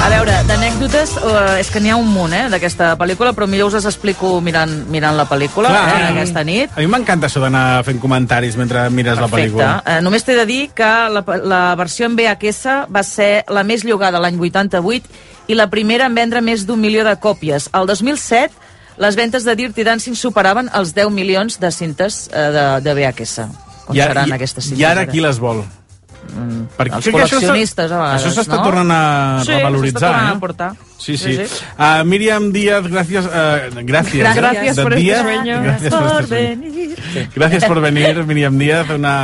A veure, d'anècdotes, eh, és que n'hi ha un munt, eh, d'aquesta pel·lícula, però millor us les explico mirant, mirant la pel·lícula Clar. eh, aquesta nit. A mi m'encanta això d'anar fent comentaris mentre mires la Perfecte. pel·lícula. Eh, només t'he de dir que la, la versió en VHS va ser la més llogada l'any 88 i la primera en vendre més d'un milió de còpies. El 2007, les ventes de Dirty Dancing superaven els 10 milions de cintes eh, de, de VHS. Com I, seran i, aquestes cintes? I ara ara? qui les vol? Perquè els això col·leccionistes, a vegades, Això s'està no? tornant a Sí, revaloritzar, s'està tornant eh? a portar. Sí, sí. Sí, sí. Uh, Míriam Díaz, gràcies... Uh, gràcies. Por este Díaz, sueño. Gràcies por este sueño. Gràcies por venir, Míriam Díaz. Una...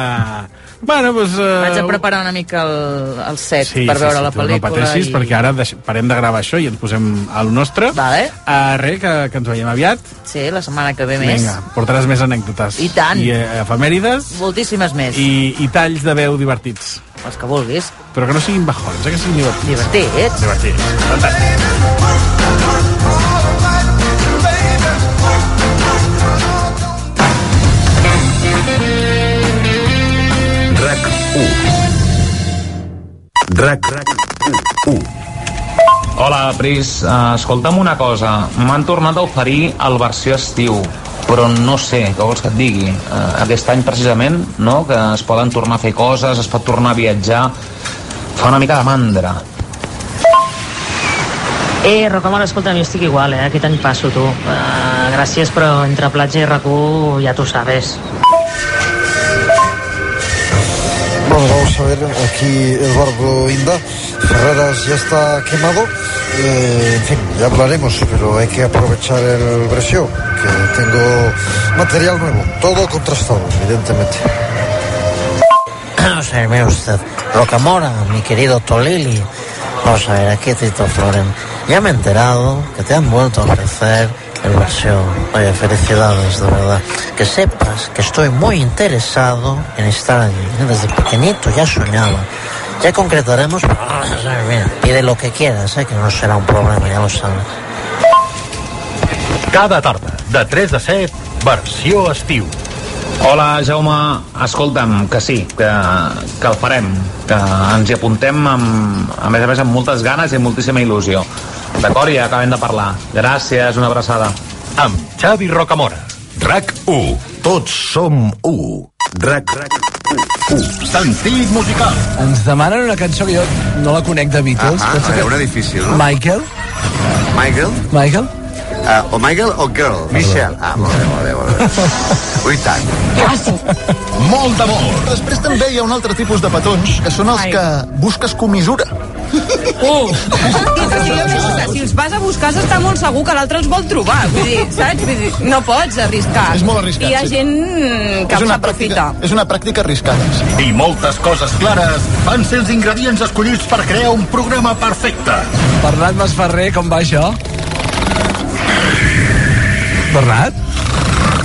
Bueno, pues... Uh, Vaig a preparar una mica el, el set Sí, per sí, veure sí, la tu no pel·lícula. pateixis, i... perquè ara deix, parem de gravar això i ens posem al nostre. Vale. Uh, res, que, que ens veiem aviat. Sí, la setmana que ve més. Vinga, portaràs més anècdotes. I tant. I eh, efemèrides. Moltíssimes més. I, I talls de veu divertits. Els que vulguis. Però que no siguin bajons, eh, que siguin divertits. Divertits. Divertits. Fantàstic. RAC 1. Hola, Pris. Uh, escolta'm una cosa. M'han tornat a oferir el versió estiu, però no sé, què vols que et digui? Uh, aquest any, precisament, no?, que es poden tornar a fer coses, es pot tornar a viatjar... Fa una mica de mandra. Eh, Rocamora, escolta, jo estic igual, eh? Aquest any passo, tu. Uh, gràcies, però entre platja i RAC1 ja tu sabes. Bueno, vamos a ver, aquí Eduardo Inda. Ferreras ya está quemado. Eh, en fin, ya hablaremos, pero hay que aprovechar el Brescio, que tengo material nuevo, todo contrastado, evidentemente. Vamos a ver, mire usted. Rocamora, mi querido Tolili. Vamos a ver, aquí Tito Floren. Ya me he enterado que te han vuelto a ofrecer el versión. Oye, felicidades, de verdad. Que sepas que estoy muy interesado en estar allí. Desde pequeñito ya soñaba. Ya concretaremos, ah, mira, pide lo que quieras, eh, que no será un problema, ya lo sabes. Cada tarda, de 3 a 7, versió estiu. Hola, Jaume. Escolta'm, que sí, que, que el farem, que ens hi apuntem amb, a més a més amb moltes ganes i moltíssima il·lusió. D'acord? I acabem de parlar. Gràcies, una abraçada. Amb Xavi Rocamora. RAC 1. Tots som 1. RAC 1. Sentit musical. Ens demanen una cançó que jo no la conec de Beatles. Ah, ah, que- una difícil, no? Michael? Michael? Michael? Uh, o Michael o Girl? Michelle. Ah, molt bé, molt bé, molt bé. Ui, tant. Molt d'amor. Després també hi ha un altre tipus de petons, que són els Ai. que busques comissura. Uh! si, si els vas a buscar s'està molt segur que l'altre els vol trobar. Vull dir, saps? Vull dir, no pots arriscar. És molt arriscat, Hi ha sí. gent que és una pràctica, és una pràctica arriscada. Sí. I moltes coses clares van ser els ingredients escollits per crear un programa perfecte. Bernat Masferrer, com va això? Bernat?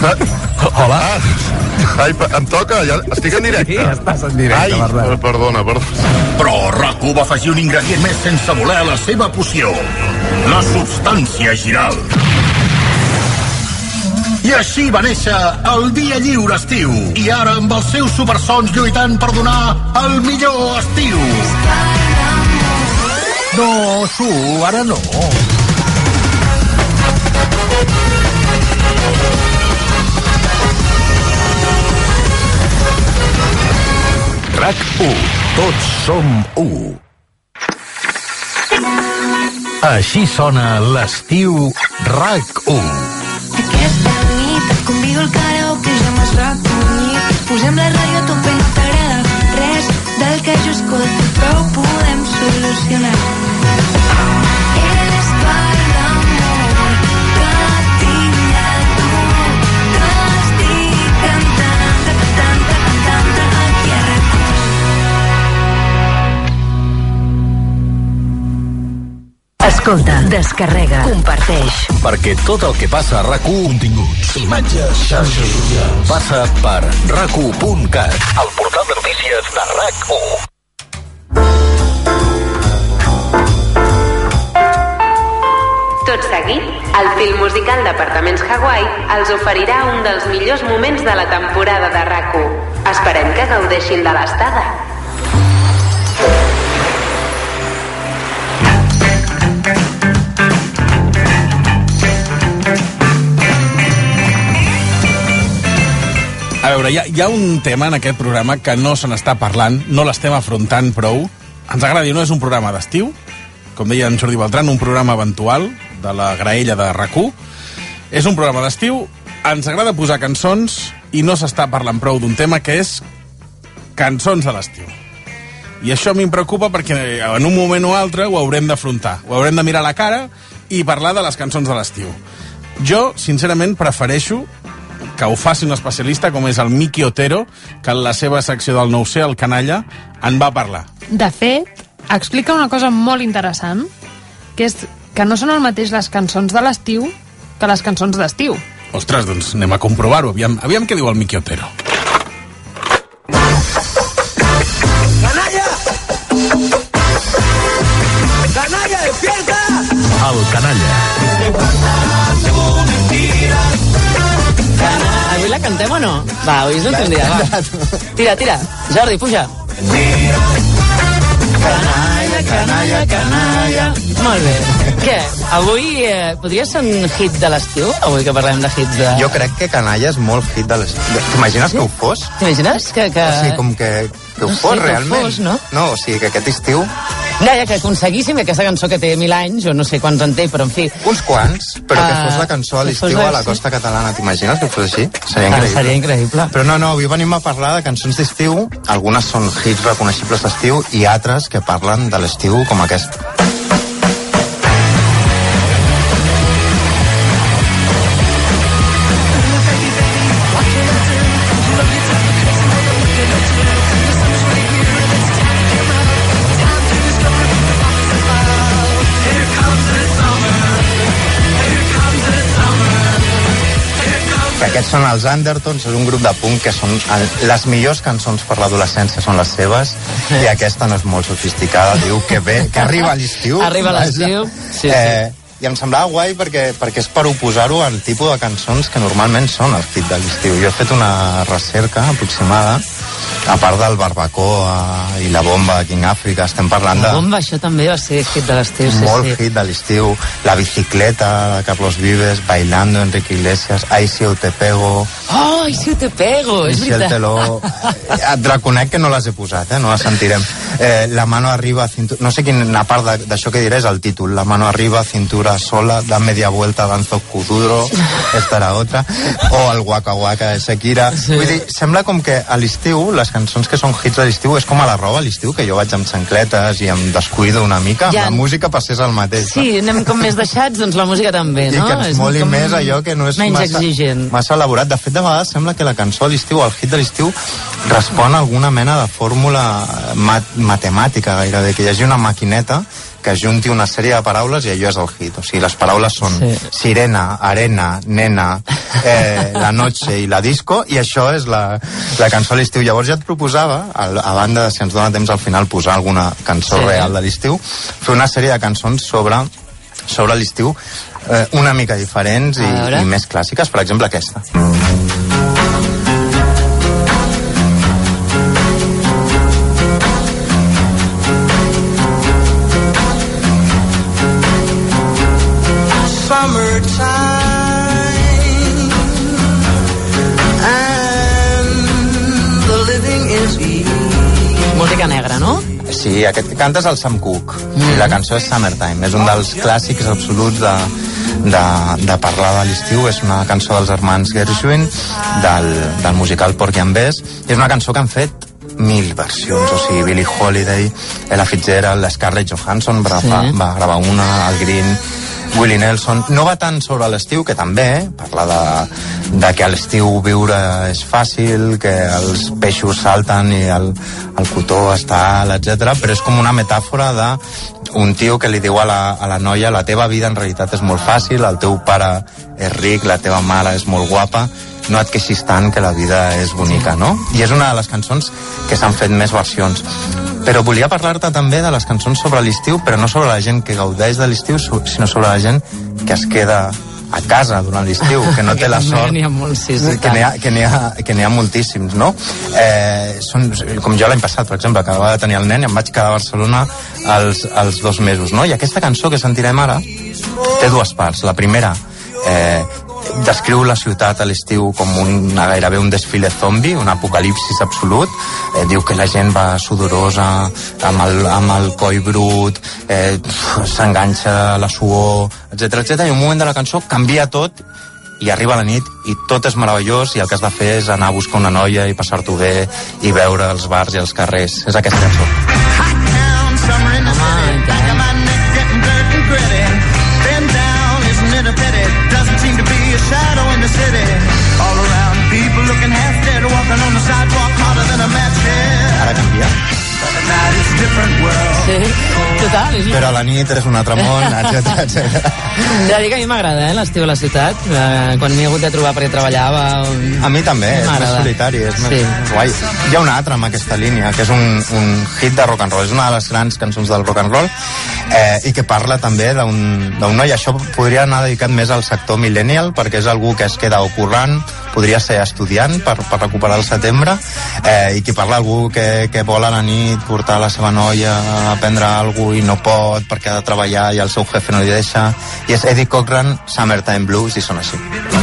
Hola. Ah, ai, em toca, ja estic en directe. Sí, estàs en directe, ai, Bernat. eh, Perdona, perdona. Però RAC1 va afegir un ingredient més sense voler a la seva poció. La substància giral. I així va néixer el Dia Lliure Estiu. I ara amb els seus supersons lluitant per donar el millor estiu. No, Su, ara no. RAC 1. Tots som 1. Així sona l'estiu RAC 1. Aquesta nit et convido al karaoke, ja m'has recollit. Posem la ràdio a tope, no t'agrada res del que jo escolto, però ho podem solucionar. Escolta, descarrega, comparteix. Perquè tot el que passa a RAC1, continguts, imatges, xarxes socials, passa per rac1.cat, el portal de notícies de RAC1. Tot seguit, el film musical d'Apartaments Hawaii els oferirà un dels millors moments de la temporada de RAC1. Esperem que gaudeixin de l'estada. A veure, hi ha, hi ha un tema en aquest programa que no se n'està parlant, no l'estem afrontant prou. Ens agrada, no és un programa d'estiu, com deia en Jordi Beltran, un programa eventual de la graella de rac És un programa d'estiu, ens agrada posar cançons i no s'està parlant prou d'un tema que és cançons de l'estiu. I això em preocupa perquè en un moment o altre ho haurem d'afrontar. Ho haurem de mirar a la cara i parlar de les cançons de l'estiu. Jo, sincerament, prefereixo que ho faci un especialista com és el Miki Otero, que en la seva secció del nou c el canalla, en va parlar. De fet, explica una cosa molt interessant, que és que no són el mateix les cançons de l'estiu que les cançons d'estiu. Ostres, doncs anem a comprovar-ho. Aviam, aviam què diu el Miki Otero. Cantem o no? Va, avui és l'últim dia, va. Tira, tira. Jordi, puja. canalla, canalla. Molt bé. Què? Avui eh, podria ser un hit de l'estiu? Avui que parlem de hits de... Jo crec que Canalla és molt hit de les... de- T'imagines que ho fos? T'imagines que... que... O sigui, com que, que ho No sé, fos que ho realment. fos, no? no, o sigui, que aquest estiu... Ja, que aconseguíssim aquesta cançó que té mil anys, o no sé quants en té, però en fi... Uns quants, però que Ah, fos la cançó a l'estiu a la costa catalana. T'imagines que fos així? Seria Ah, increïble. seria increïble. Però no, no, avui venim a parlar de cançons d'estiu. Algunes són hits reconeixibles d'estiu i altres que parlen de l'estiu com aquest. Aquests són els Undertones, és un grup de punk que són el, les millors cançons per l'adolescència són les seves i aquesta no és molt sofisticada, diu que bé, que arriba l'estiu. Arriba l'estiu, sí, eh, I em semblava guai perquè, perquè és per oposar-ho al tipus de cançons que normalment són el hit de l'estiu. Jo he fet una recerca aproximada a part del barbacoa i la bomba aquí en Àfrica, estem parlant de La bomba, això també va ser hit de l'estiu, sí, molt sí. hit de l'estiu, La bicicleta de Carlos Vives, Bailando Enrique Iglesias, Ai si te pego, Oh, i si te pego, és veritat. Teló, et reconec que no les he posat, eh? no les sentirem. Eh, la mano arriba, cintura... no sé quina part d'això que diré és el títol, La mano arriba, cintura sola, da media vuelta, danzo kuduro, esta era otra, o el Waka Waka de Shakira. Sí. Vull dir, sembla com que a l'estiu, les cançons que són hits a l'estiu, és com a la roba a l'estiu, que jo vaig amb xancletes i em descuido una mica, Ja. la música passés el mateix. no? Sí, anem com més deixats, doncs la música també, I no? que ens moli com més allò que no és menys massa, exigent. massa elaborat. De fet, de vegades sembla que la cançó a l'estiu, el hit de l'estiu, respon a alguna mena de fórmula mat matemàtica gairebé, que hi hagi una maquineta que junti una sèrie de paraules i allò és el hit. O sigui, les paraules són Sí. sirena, arena, nena, eh, la noche i la disco, i això és la, la cançó a l'estiu. Llavors ja et proposava, a, a banda de si ens dona temps al final posar alguna cançó Sí. real de l'estiu, fer una sèrie de cançons sobre sobre l'estiu eh, una mica diferents i, i més clàssiques, per exemple aquesta. Summertime Sí, aquest que canta és el Sam Cooke mm. i la cançó és Summertime. És un dels clàssics absoluts de, de, de parlar de l'estiu. És una cançó dels germans Gershwin del, del musical Porky and Bess i és una cançó que han fet mil versions, o sigui, Billie Holiday, Ella Fitzgerald, Scarlett Johansson va, Sí. sí. va gravar una, el Green, Willie Nelson. No va tant sobre l'estiu, que també, eh? parla de, de que a l'estiu viure és fàcil, que els peixos salten i el, el cotó està alt, etc. però és com una metàfora de un tio que li diu a la, a la noia la teva vida en realitat és molt fàcil, el teu pare és ric, la teva mare és molt guapa, no et queixis tant que la vida és bonica, no? I és una de les cançons que s'han fet més versions. Però volia parlar-te també de les cançons sobre l'estiu, però no sobre la gent que gaudeix de l'estiu, sinó sobre la gent que es queda a casa durant l'estiu, que no té la sort n'hi ha molts, sí, sí, que n'hi ha, que ha, que ha moltíssims, no? Eh, són, com jo l'any passat, per exemple, que acabava de tenir el nen i em vaig quedar a Barcelona els, els dos mesos, no? I aquesta cançó que sentirem ara té dues parts. La primera, eh, descriu la ciutat a l'estiu com una, gairebé un desfile zombi, un apocalipsis absolut. Eh, diu que la gent va sudorosa, amb el, amb el coll brut, eh, s'enganxa la suor, etc etc. I un moment de la cançó canvia tot i arriba la nit i tot és meravellós i el que has de fer és anar a buscar una noia i passar-t'ho bé i veure els bars i els carrers. És aquesta cançó. Summer in the total. És... Però a la nit és un altre món, etc etc. Ja dic que a mi m'agrada, eh, l'estiu a la ciutat. Eh, quan m'hi he hagut de trobar perquè treballava... A mi també, és més solitari, és més Sí. guai. Hi ha una altra amb aquesta línia, que és un, un hit de rock and roll, és una de les grans cançons del rock and roll, eh, i que parla també d'un d'un noi, això podria anar dedicat més al sector millennial, perquè és algú que es queda o currant, podria ser estudiant per, per recuperar el setembre eh, i qui parla algú que, que vol a la nit portar la seva noia a aprendre alguna cosa i no pot perquè ha de treballar i el seu jefe no li deixa. I és Eddie Cochran, Summertime Blues i són així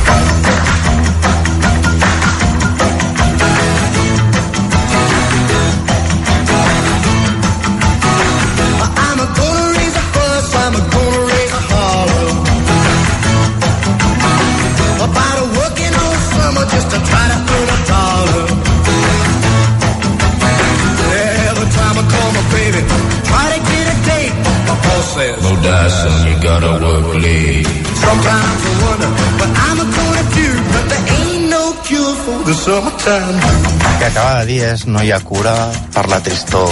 El que acaba de dir és no hi ha cura per la tristor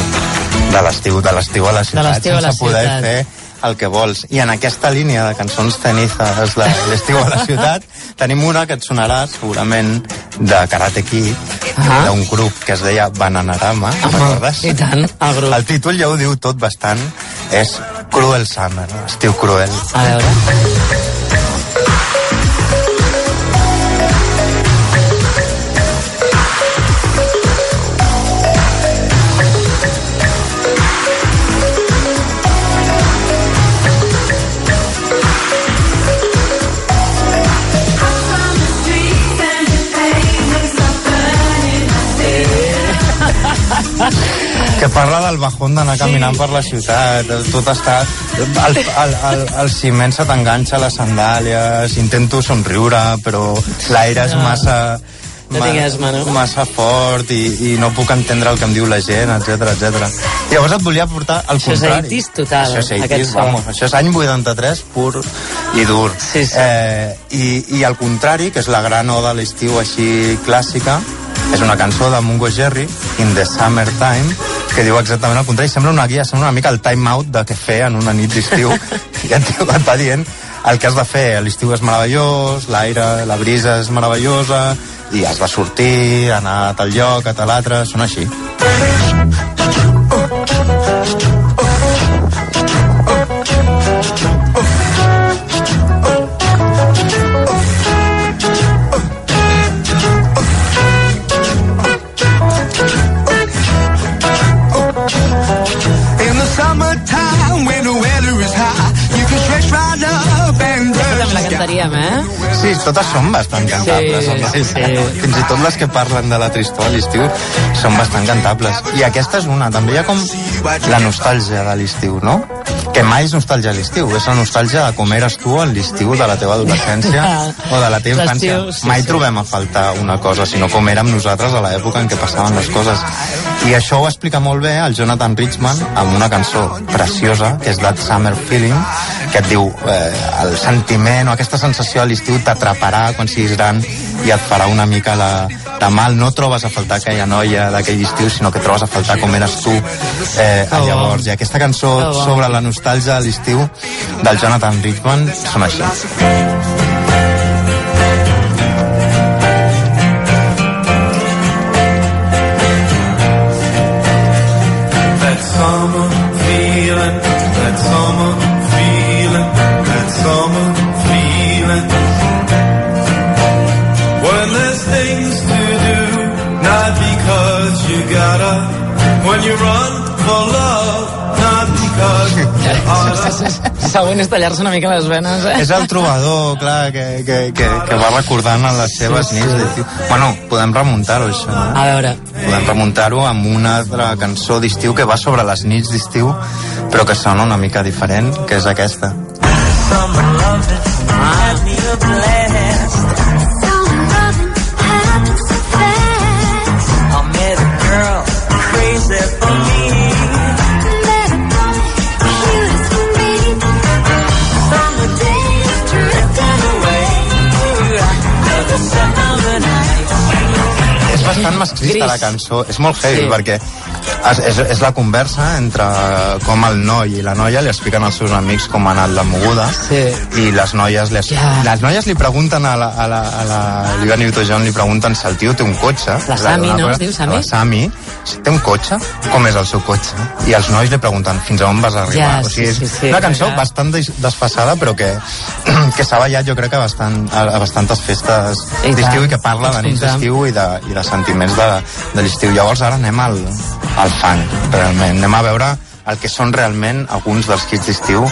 de l'estiu, de l'estiu a la ciutat, l'estiu a la sense poder ciutat. fer el que vols. I en aquesta línia de cançons tenizes de l'estiu a la ciutat tenim una que et sonarà segurament de Karate Kid, Ah. d'un grup que es deia Bananarama, recordes? i tant, el grup. El títol ja ho diu tot bastant, és Cruel Summer, estiu cruel. A veure. Que parla del bajón d'anar caminant per la ciutat, tot està... El, el, el, el ciment se t'enganxa a les sandàlies, intento somriure, però l'aire és massa... No asma, no? massa fort i, i no puc entendre el que em diu la gent, etc etc. Llavors et volia portar al Això és contrari. 80s total, Això és 80s, aquest so. vamos, això és any 83 pur i dur. Sí, sí. Eh, i, I al contrari, que és la gran oda a l'estiu així clàssica, és una cançó de Mungo Jerry, In the Summertime, que diu exactament el contrari. Sembla una guia, sembla una mica el time out de què fer en una nit d'estiu. I et, diu, et va dient el que has de fer. L'estiu és meravellós, l'aire, la brisa és meravellosa, i has de sortir, anar a tal lloc, a tal altre, són així. Cantaríem, eh? Sí, totes són bastant cantables. Sí, en sí, sí. Fins i tot les que parlen de la tristor a l'estiu són bastant cantables. I aquesta és una. També hi ha com la nostàlgia de l'estiu, no? Que mai és nostàlgia a l'estiu, és la nostàlgia de com eres tu a l'estiu de la teva adolescència o de la teva infància. Sí, mai sí. trobem a faltar una cosa, sinó com érem nosaltres a l'època en què passaven les coses. I això ho explica molt bé el Jonathan Richman amb una cançó preciosa, que és That Summer Feeling, que et diu eh, el sentiment o aquesta sensació a l'estiu t'atraparà quan siguis gran i et farà una mica la, de mal. No trobes a faltar aquella noia d'aquell estiu, sinó que trobes a faltar com eres tu eh, llavors. I aquesta cançó sobre la nostàlgia de l'estiu del Jonathan Richman són així. Següent és tallar-se una mica les venes, eh? És el trobador, clar, que, que, que, que va recordant en les seves Sí, sí, sí. nits d'estiu. Bueno, podem remuntar-ho, això. Eh? A veure. Podem remuntar-ho amb una altra cançó d'estiu que va sobre les nits d'estiu, però que sona una mica diferent, que és aquesta. Summer loving, had me a blast. I met a girl crazy for me. Bastant masclista la cançó, és molt heavy, Sí. perquè és, és, és la conversa entre com el noi i la noia li expliquen als seus amics com ha anat la moguda sí. i les noies li, Ja. les noies li pregunten a la, a la, a la Olivia Newton-John li pregunten si el tio té un cotxe La Sami, no? Es diu Sami? la Sami si té un cotxe, com és el seu cotxe i els nois li pregunten fins a on vas arribar Ja, o sigui, sí, sí, sí, una cançó clar. bastant des- desfasada però que, que s'ha ballat jo crec que bastant, a, a bastantes festes d'estiu i que parla de nits d'estiu i, de, i de sentiments de, de l'estiu llavors ara anem al, al funk realment, anem a veure el que són realment alguns dels hits d'estiu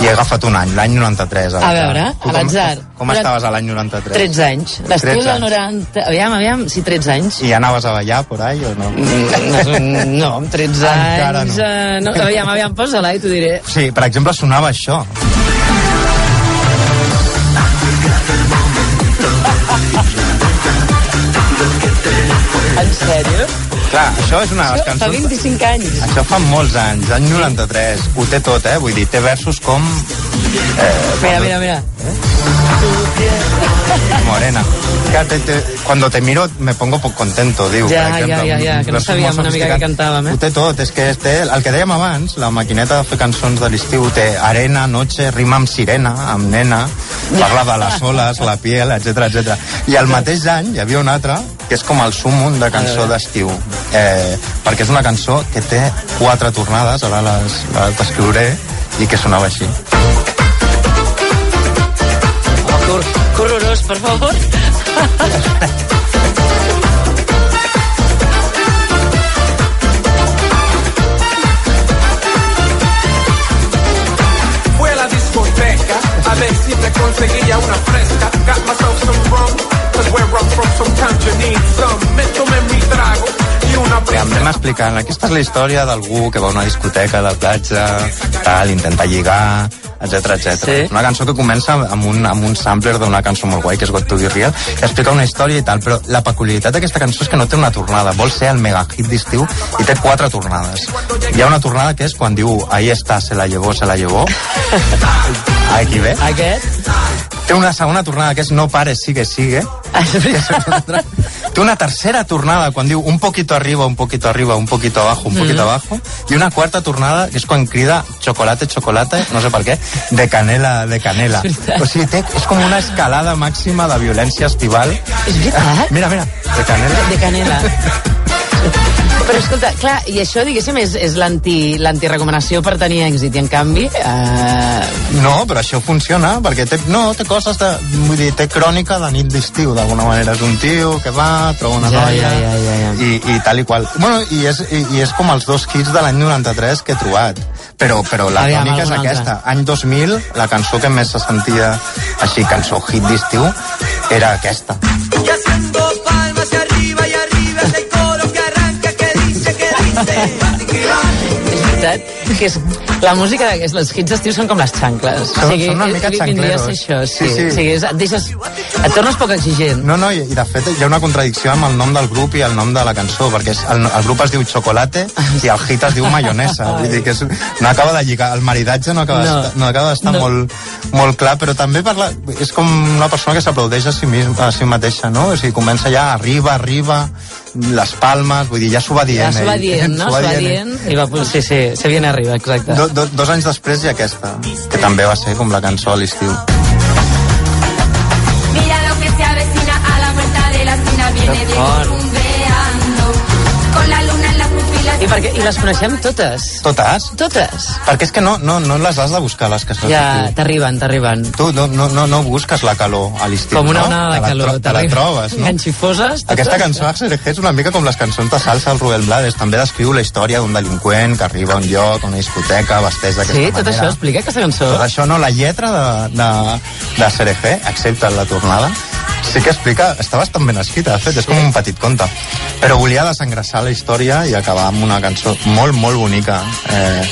i he agafat un any, l'any 93 A veure, Tu a com- l'atzar. com estaves a l'any 93? 13 anys. L'estiu 13 del anys. 90... Aviam, aviam, sí, 13 anys. I anaves a ballar por ahí o no? Mm, No, amb 13 Encara anys... no. eh, no. Aviam, aviam, posa-la i t'ho diré. Sí, per exemple, sonava això. En sèrio? Clar, això és una de les Això fa cançons... 25 anys. Això fa molts anys, any 93. Ho té tot, eh? Vull dir, té versos com... Eh, Mira, mira, mira. Morena. Que te, te, cuando te miro me pongo poco contento, diu. Ja, per exemple, ja, ja, ja, que no sabíem una mica què cantàvem, eh? Ho té tot, és que té, el que dèiem abans, la maquineta de fer cançons de l'estiu té arena, noche, rima amb sirena, amb nena, parla de les oles, la piel, etc etc. I al mateix any hi havia una altra que és com el sumum de cançó d'estiu. Eh, perquè és una cançó que té quatre tornades, ara les, les descriuré, i que sonava així. Corrorós, per favor. Fui a la discoteca a ver si me conseguía una fresca. Got myself some rum, cause where I'm from sometimes you need some. Me tomé mi trago anem explicant. Aquesta és la història d'algú que va a una discoteca a la platja, tal, intenta lligar, etc etc. Sí. Una cançó que comença amb un, amb un sampler d'una cançó molt guai, que és Got to Be Real, i explica una història i tal, però la peculiaritat d'aquesta cançó és que no té una tornada, vol ser el mega hit d'estiu i té quatre tornades. Hi ha una tornada que és quan diu ahí està, se la llevó, se la llevó. Aquí ve. Aquest? Té una segona tornada que és no pares, sigue, sigue. Té una tercera tornada quan diu un poquito arriba, un poquito arriba, un poquito abajo, un poquito Mm. abajo. I una quarta tornada que és quan crida chocolate, chocolate, no sé per què, de canela, de canela. O sigui, té, és com una escalada màxima de violència estival. És veritat? Mira, mira, de canela. De canela. Però escolta, clar, i això, diguéssim, és, és l'anti- l'antirecomanació per tenir èxit, i en canvi... Eh... No, però això funciona, perquè té, no, té coses de... Vull dir, té crònica de nit d'estiu, d'alguna manera. És un tio que va, troba una Ja, noia... ja, ja, ja, ja. I, i tal i qual. Bueno, i és, i, i és com els dos hits de l'any 93 que he trobat. Però, però la Aviam, tònica és aquesta. Any 2000, la cançó que més se sentia així, cançó hit d'estiu, era aquesta. Y that És que és, la música d'aquests, els hits d'estiu són com les xancles. Són- són una mica xancleros. això, sí. Sí, sí. O sigui, és, et, deixes, et tornes poc exigent. No, no, i, i de fet hi ha una contradicció amb el nom del grup i el nom de la cançó, perquè és, el, el grup es diu Chocolate i el hit es diu Mayonesa. Vull dir que és, no acaba de lligar, el maridatge no acaba No. d'estar no. acaba d'estar No. molt, molt clar, però també parla, és com una persona que s'aplaudeix a, si a si mateixa, no? O sigui, comença ja, arriba, arriba, les palmes, vull dir, ja s'ho va dient. Ja s'ho va dient, no? S'ho va dient i va... Sí, sí, se viene arriba, exacte. Do, do, dos anys després hi ha aquesta, que també va ser com la cançó a l'estiu. Mira lo que se avecina a la vuelta de la esquina. Viene Diego I, perquè, I les coneixem totes. Totes? Totes. Perquè és que no, no, no les has de buscar, les cançons Ja, d'estiu. t'arriben, t'arriben. Tu no, no, no, no busques la calor a l'estiu, Com una no? onada Te de la calor. Te la t'arriben. trobes, no? Enganxifoses. totes. Aquesta cançó és una mica com les cançons de salsa del Rubén Blades. També descriu la història d'un delinqüent que arriba a un lloc, a una discoteca, vesteix d'aquesta Sí, manera. tot això explica aquesta cançó. Tot això no, la lletra de, de, de Serejé, excepte la tornada, sí que explica, està bastant ben escrita, de fet, és com un petit conte. Però volia desengressar la història i acabar amb una cançó molt, molt bonica eh,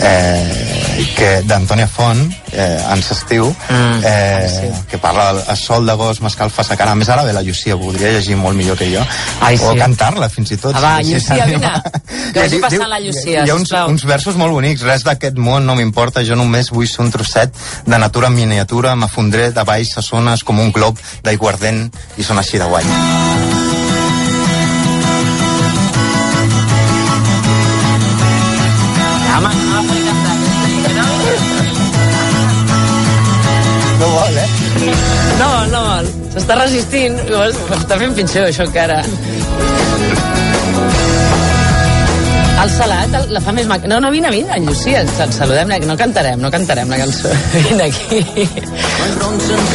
eh, que d'Antònia Font, eh, Ans estiu, Mm, eh, que parla el sol d'agost m'escalfa sa cara. A més, ara ve la Llucia, podria llegir molt millor que jo. Ai, o sí. cantar-la, fins i tot. Ah, va, si- Llucia, vine. Que vagi Diu- passant la Llucia, Hi ha uns, sisplau. uns versos molt bonics. Res d'aquest món no m'importa, jo només vull ser un trosset de natura en miniatura, m'afondré de baix a zones com un glob d'aiguardent i són així de guai. Home, vol. S'està resistint. Llavors, Està fent pitjor, això, encara. El salat el, la fa més maca. No, no, vine, vine, en Llucia, et saludem, no cantarem, no cantarem la cançó. Vine aquí.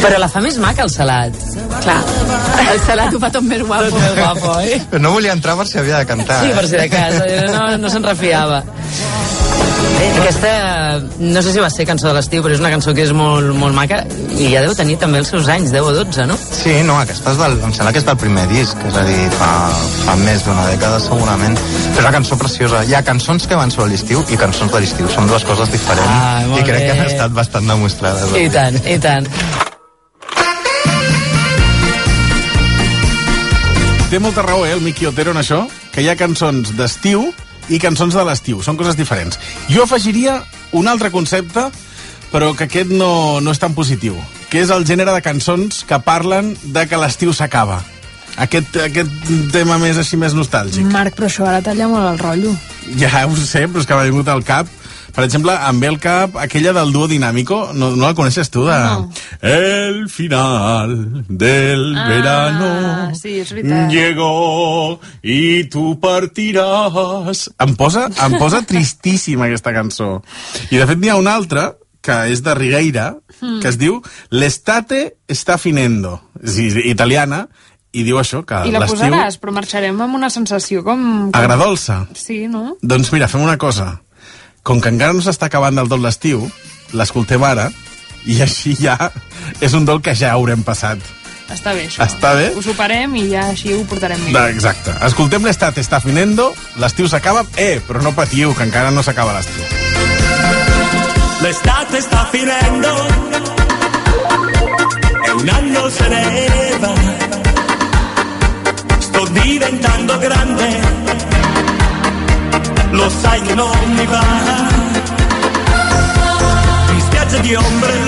Però la fa més maca, el salat. Clar, el salat ho fa tot més guapo. Tot més guapo, eh? Però no volia entrar per si havia de cantar. Sí, eh? per si de cas, no, no se'n refiava. Aquesta, no sé si va ser cançó de l'estiu, però és una cançó que és molt, molt maca i ja deu tenir també els seus anys, 10 o 12, no? Sí, no, aquesta és del, em sembla que és del primer disc, és a dir, fa, fa més d'una dècada segurament. És una cançó preciosa. Hi ha cançons que van sobre l'estiu i cançons de l'estiu. Són dues coses diferents Ah, i crec bé. que han estat bastant demostrades. I tant, i tant. Té molta raó, eh, el Miki Otero en això, que hi ha cançons d'estiu i cançons de l'estiu. Són coses diferents. Jo afegiria un altre concepte, però que aquest no, no és tan positiu, que és el gènere de cançons que parlen de que l'estiu s'acaba. Aquest, aquest tema més així més nostàlgic. Marc, però això ara talla molt el rotllo. Ja ho sé, però és que m'ha vingut al cap. Per exemple, em ve al cap aquella del duo dinàmico, no, no la coneixes tu? De... No. El final del Ah, verano sí, és veritat. llegó y tú partiràs. Em posa, em posa tristíssima aquesta cançó. I de fet n'hi ha una altra que és de Rigueira, Hmm. que es diu L'estate está finendo. És italiana, i diu això, que I la posaràs, però marxarem amb una sensació com... com... Agradolça. Sí, no? Doncs mira, fem una cosa. Com que encara no s'està acabant del tot l'estiu, l'escoltem ara, i així ja és un dol que ja haurem passat. Està bé, això. Està bé? Ho superem i ja així ho portarem Da, millor. exacte. Escoltem l'estat està finendo, l'estiu s'acaba, eh, però no patiu, que encara no s'acaba l'estiu. L'estate sta finendo sai che non mi va. In spiaggia di ombrelloni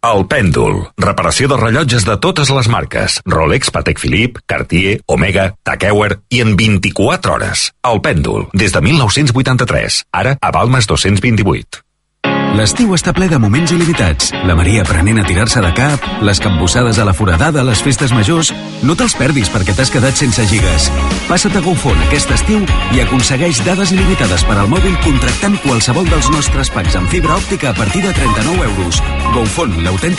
El Pèndol. Reparació de rellotges de totes les marques. Rolex, Patek Philippe, Cartier, Omega, Tag Heuer i en 24 hores. El Pèndol. Des de 1983. Ara a Balmes 228. L'estiu està ple de moments il·limitats. La Maria aprenent a tirar-se de cap, les capbussades a la foradada, les festes majors... No te'ls perdis perquè t'has quedat sense gigas. Passa't a GoFon aquest estiu i aconsegueix dades il·limitades per al mòbil contractant qualsevol dels nostres packs amb fibra òptica a partir de 39 euros. GoFon, l'autèntic